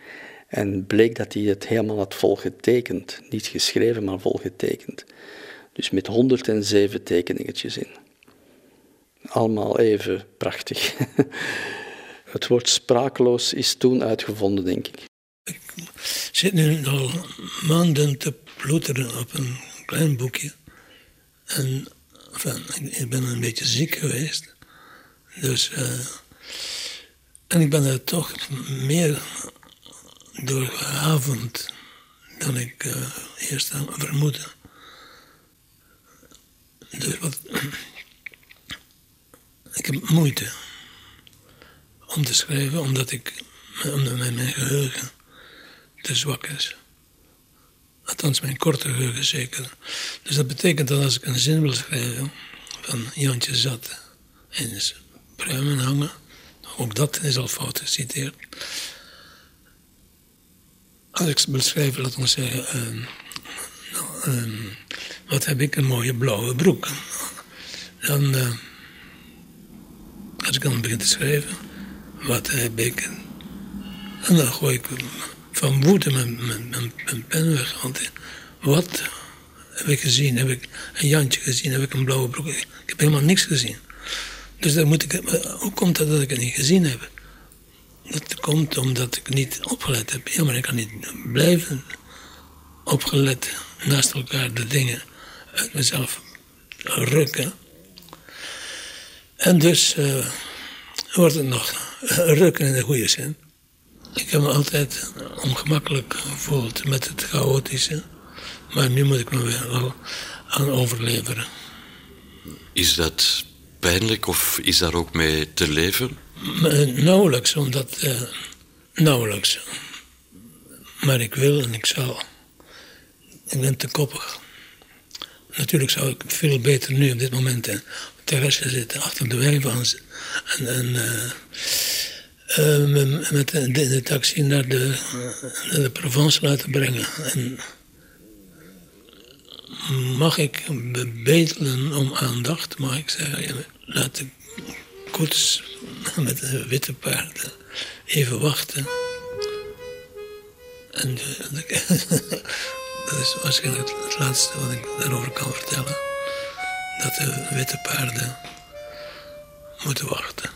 En bleek dat hij het helemaal had volgetekend. Niet geschreven, maar volgetekend. Dus met 107 tekeningetjes in. Allemaal even prachtig. (laughs) Het woord sprakeloos is toen uitgevonden, denk ik. Ik zit nu al maanden te ploeteren op een klein boekje. En enfin, ik ben een beetje ziek geweest. Dus, uh, en ik ben er toch meer door gehavend dan ik uh, eerst vermoedde. Dus wat, (clears throat) ik heb moeite om te schrijven, omdat ik omdat mijn geheugen te zwak is. Althans, mijn korte geheugen zeker. Dus dat betekent dat als ik een zin wil schrijven van Jantje zat zijn pruimen hangen, ook dat is al fout geciteerd. Als ik wil schrijven, laat ons zeggen, uh, nou, uh, wat heb ik een mooie blauwe broek. Dan, uh, als ik dan begin te schrijven, wat heb ik. En dan gooi ik van woede mijn, mijn, pen weg. Want wat heb ik gezien? Heb ik een Jantje gezien? Heb ik een blauwe broek? Ik heb helemaal niks gezien. Dus dan moet ik, hoe komt het dat ik het niet gezien heb? Dat komt omdat ik niet opgelet heb. Ja, maar ik kan niet blijven opgelet naast elkaar de dingen uit mezelf rukken. En dus uh, wordt het nog rukken in de goede zin. Ik heb me altijd ongemakkelijk gevoeld met het chaotische. Maar nu moet ik me wel aan overleveren. Is dat pijnlijk of is daar ook mee te leven? Nauwelijks, omdat... Uh, nauwelijks. Maar ik wil en ik zal. Ik ben te koppig. Natuurlijk zou ik veel beter nu op dit moment op het terrasje zitten, achter de wijnvans. En, en met de, taxi naar de, de Provence laten brengen. En mag ik bebetelen om aandacht, mag ik zeggen, laat de koets met de witte paarden even wachten. En (laughs) dat is waarschijnlijk het laatste wat ik daarover kan vertellen. Dat de witte paarden moeten wachten.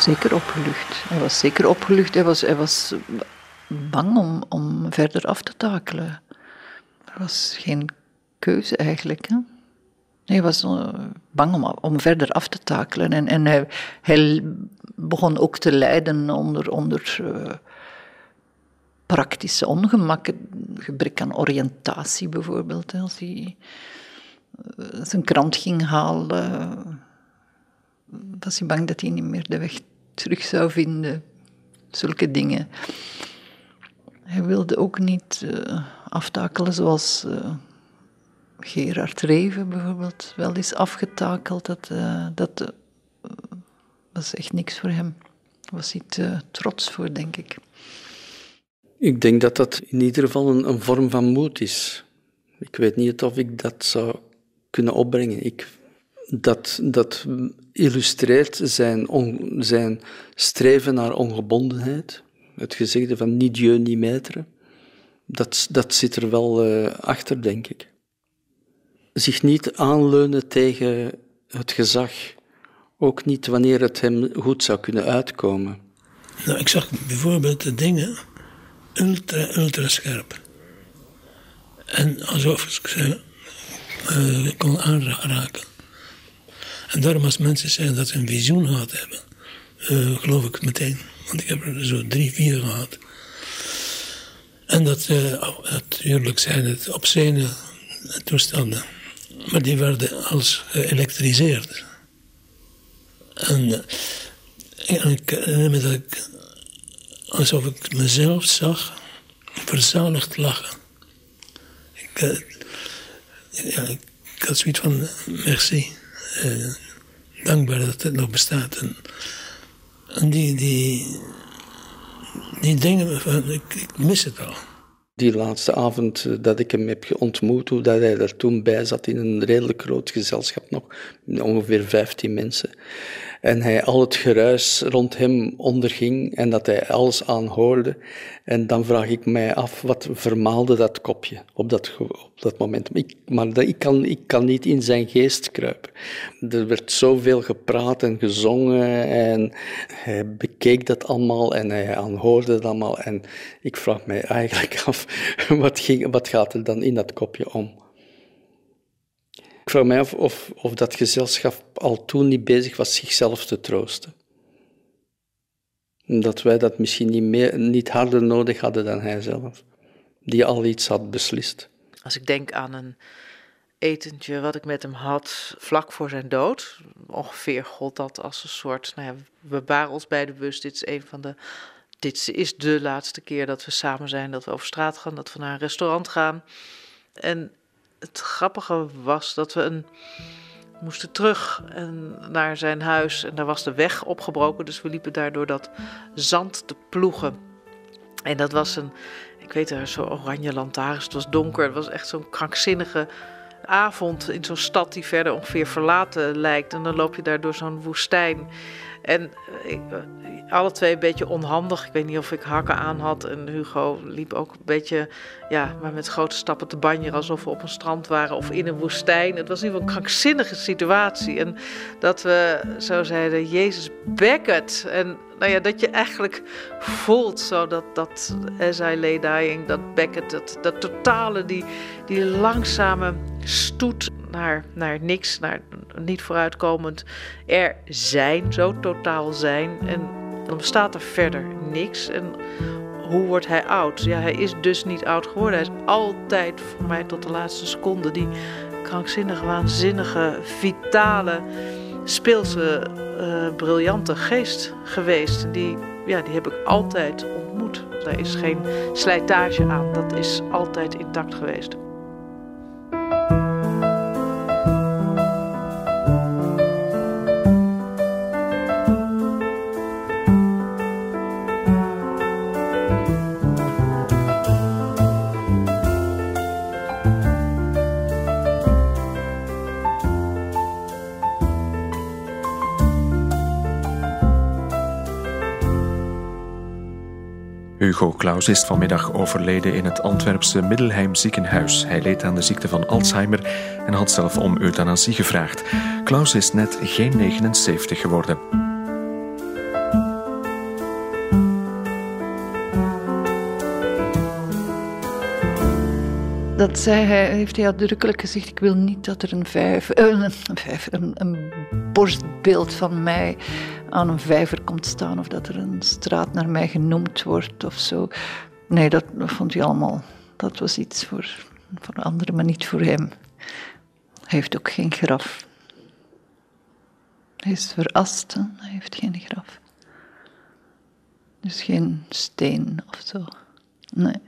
Zeker opgelucht. Hij was zeker opgelucht. Hij was, hij was bang om, om verder af te takelen. Er was geen keuze eigenlijk. Hè? Hij was eh, bang om, om verder af te takelen. En, en hij, hij begon ook te lijden onder, onder uh, praktische ongemakken. Gebrek aan oriëntatie bijvoorbeeld. Als hij uh, zijn krant ging halen, was hij bang dat hij niet meer de weg terug zou vinden. Zulke dingen. Hij wilde ook niet aftakelen zoals Gerard Reven bijvoorbeeld wel is afgetakeld. Dat, uh, dat uh, was echt niks voor hem. Daar was hij te trots voor, denk ik. Ik denk dat dat in ieder geval een, een, vorm van moed is. Ik weet niet of ik dat zou kunnen opbrengen. Ik, dat, dat illustreert zijn, zijn streven naar ongebondenheid. Het gezegde van niet Dieu, niet maître. Dat, dat zit er wel uh, achter, denk ik zich niet aanleunen tegen het gezag. Ook niet wanneer het hem goed zou kunnen uitkomen. Nou, ik zag bijvoorbeeld de dingen ultra, ultra scherp. En alsof ik ze uh, kon aanraken. En daarom als mensen zeggen dat ze een visioen gehad hebben, uh, geloof ik meteen. Want ik heb er zo drie, vier gehad. En dat uh, natuurlijk zijn het obscene toestanden. Maar die werden als geëlektriseerd. En, eh, en ik herinner dat ik, alsof ik mezelf zag, verzaligd lachen. Ik, ik had zoiets van, merci. Uh, dankbaar dat het nog bestaat. En, en die, die, die dingen, ik, ik mis het al die laatste avond eh, dat ik hem heb ontmoet, hoe dat hij er toen bij zat in een redelijk groot gezelschap nog, ongeveer 15 mensen. En hij al het geruis rond hem onderging en dat hij alles aanhoorde. En dan vraag ik mij af, wat vermaalde dat kopje op dat, op dat moment? Ik, maar dat, ik, kan, ik kan niet in zijn geest kruipen. Er werd zoveel gepraat en gezongen en hij bekeek dat allemaal en hij aanhoorde het allemaal. En ik vraag mij eigenlijk (laughs) af, wat, ging, wat gaat er dan in dat kopje om? Ik vraag mij af of, of dat gezelschap al toen niet bezig was zichzelf te troosten. Dat wij dat misschien niet, meer, niet harder nodig hadden dan hij zelf, die al iets had beslist. Als ik denk aan een etentje wat ik met hem had vlak voor zijn dood, ongeveer god dat als een soort, nou ja, we waren ons beide bewust, dit is een van de, dit is de laatste keer dat we samen zijn, dat we over straat gaan, dat we naar een restaurant gaan. En het grappige was dat we een, moesten terug en naar zijn huis en daar was de weg opgebroken. Dus we liepen daar door dat zand te ploegen. En dat was een, ik weet er, zo oranje lantaarns. Het was donker. Het was echt zo'n krankzinnige avond in zo'n stad die verder ongeveer verlaten lijkt. En dan loop je daar door zo'n woestijn. En eh, ik, eh, alle twee een beetje onhandig. Ik weet niet of ik hakken aan had. En Hugo liep ook een beetje, ja, maar met grote stappen te banjeren. Alsof we op een strand waren of in een woestijn. Het was in ieder geval een krankzinnige situatie. En dat we zo zeiden, Jezus, Beckett. En nou ja, dat je eigenlijk voelt zo dat, dat as I lay dying, dat Beckett, dat, dat totale, die, die langzame stoet naar, naar niks, naar niet vooruitkomend er zijn, zo totaal zijn. En dan bestaat er verder niks. En hoe wordt hij oud? Ja, hij is dus niet oud geworden. Hij is altijd voor mij tot de laatste seconde die krankzinnige, waanzinnige, vitale, speelse, uh, briljante geest geweest. Die, ja, die heb ik altijd ontmoet. Daar is geen slijtage aan. Dat is altijd intact geweest. Hugo is vanmiddag overleden in het Antwerpse Middelheim ziekenhuis. Hij leed aan de ziekte van Alzheimer en had zelf om euthanasie gevraagd. Claus is net geen 79 geworden. Dat zei hij, heeft hij uitdrukkelijk gezegd: Ik wil niet dat er een, vijf, (laughs) een, vijf, een, een borstbeeld van mij aan een vijver komt staan, of dat er een straat naar mij genoemd wordt of zo. Nee, dat, dat vond hij allemaal. Dat was iets voor, voor anderen, maar niet voor hem. Hij heeft ook geen graf. Hij is verast, hè? hij heeft geen graf. Dus geen steen of zo. Nee.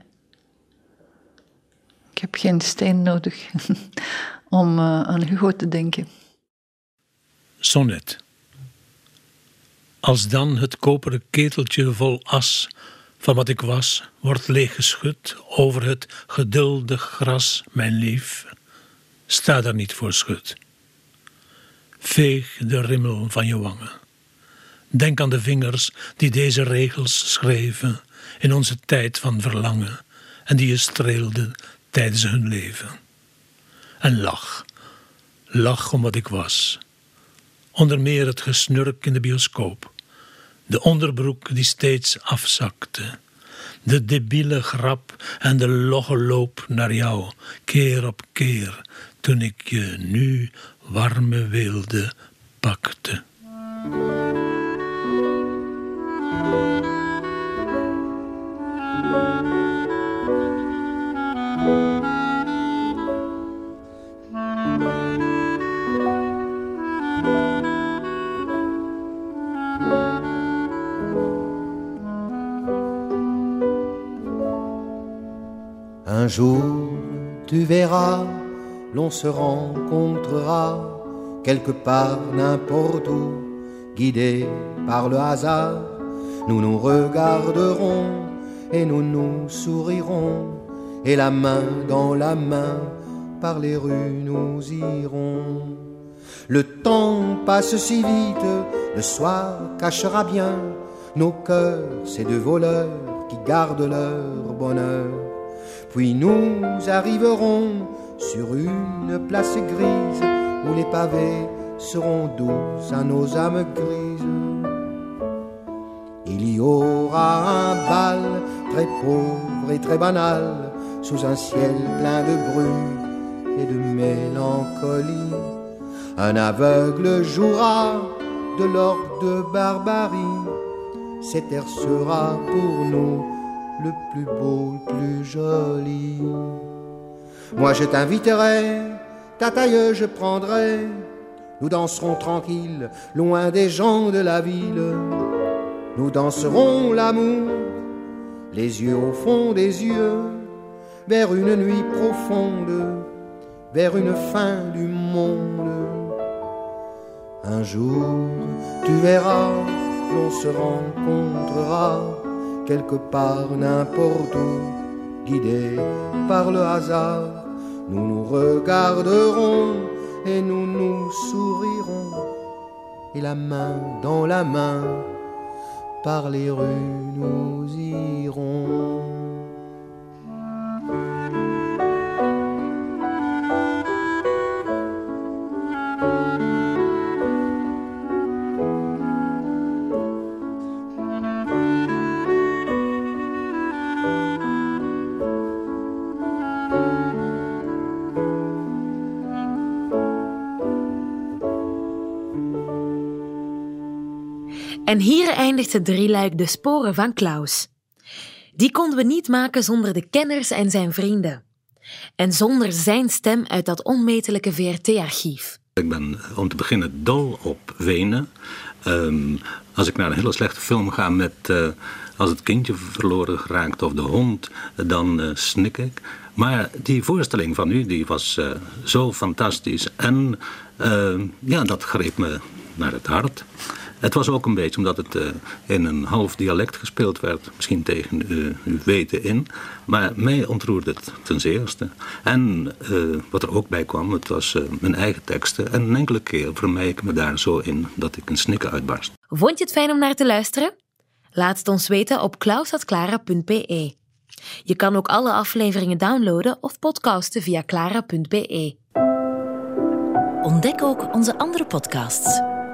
Ik heb geen steen nodig (laughs) om uh, aan Hugo te denken. Sonnet. Als dan het koperen keteltje vol as van wat ik was, wordt leeggeschud over het geduldig gras, mijn lief, sta daar niet voor schut. Veeg de rimmel van je wangen. Denk aan de vingers die deze regels schreven in onze tijd van verlangen en die je streelden tijdens hun leven. En lach, lach om wat ik was. Onder meer het gesnurk in de bioscoop, de onderbroek die steeds afzakte, de debiele grap en de logge loop naar jou, keer op keer, toen ik je nu warme weelde pakte. Jour, tu verras, l'on se rencontrera quelque part, n'importe où, guidés par le hasard. Nous nous regarderons et nous nous sourirons, et la main dans la main, par les rues nous irons. Le temps passe si vite, le soir cachera bien nos cœurs, ces deux voleurs qui gardent leur bonheur. Puis nous arriverons sur une place grise où les pavés seront doux à nos âmes grises. Il y aura un bal très pauvre et très banal sous un ciel plein de brume et de mélancolie. Un aveugle jouera de l'orgue de barbarie. Cet air sera pour nous le plus beau, le plus joli. Moi je t'inviterai, ta taille je prendrai. Nous danserons tranquille, loin des gens de la ville. Nous danserons l'amour, les yeux au fond des yeux, vers une nuit profonde, vers une fin du monde. Un jour, tu verras, l'on se rencontrera quelque part, n'importe où, guidés par le hasard. Nous nous regarderons et nous nous sourirons, et la main dans la main, par les rues nous irons. En hier eindigt het drieluik De Sporen van Klaus. Die konden we niet maken zonder de kenners en zijn vrienden. En zonder zijn stem uit dat onmetelijke VRT-archief. Ik ben om te beginnen dol op Wenen. Um, als ik naar een hele slechte film ga met uh, als het kindje verloren geraakt of de hond, dan uh, snik ik. Maar die voorstelling van u die was zo fantastisch en ja, dat greep me naar het hart. Het was ook een beetje omdat het uh, in een half dialect gespeeld werd, misschien tegen uh, uw weten in. Maar mij ontroerde het ten zeerste. En uh, wat er ook bij kwam, het was mijn eigen teksten. En een enkele keer vermeed ik me daar zo in dat ik een snikken uitbarst. Vond je het fijn om naar te luisteren? Laat het ons weten op klaus.clara.be. Je kan ook alle afleveringen downloaden of podcasten via clara.be. Ontdek ook onze andere podcasts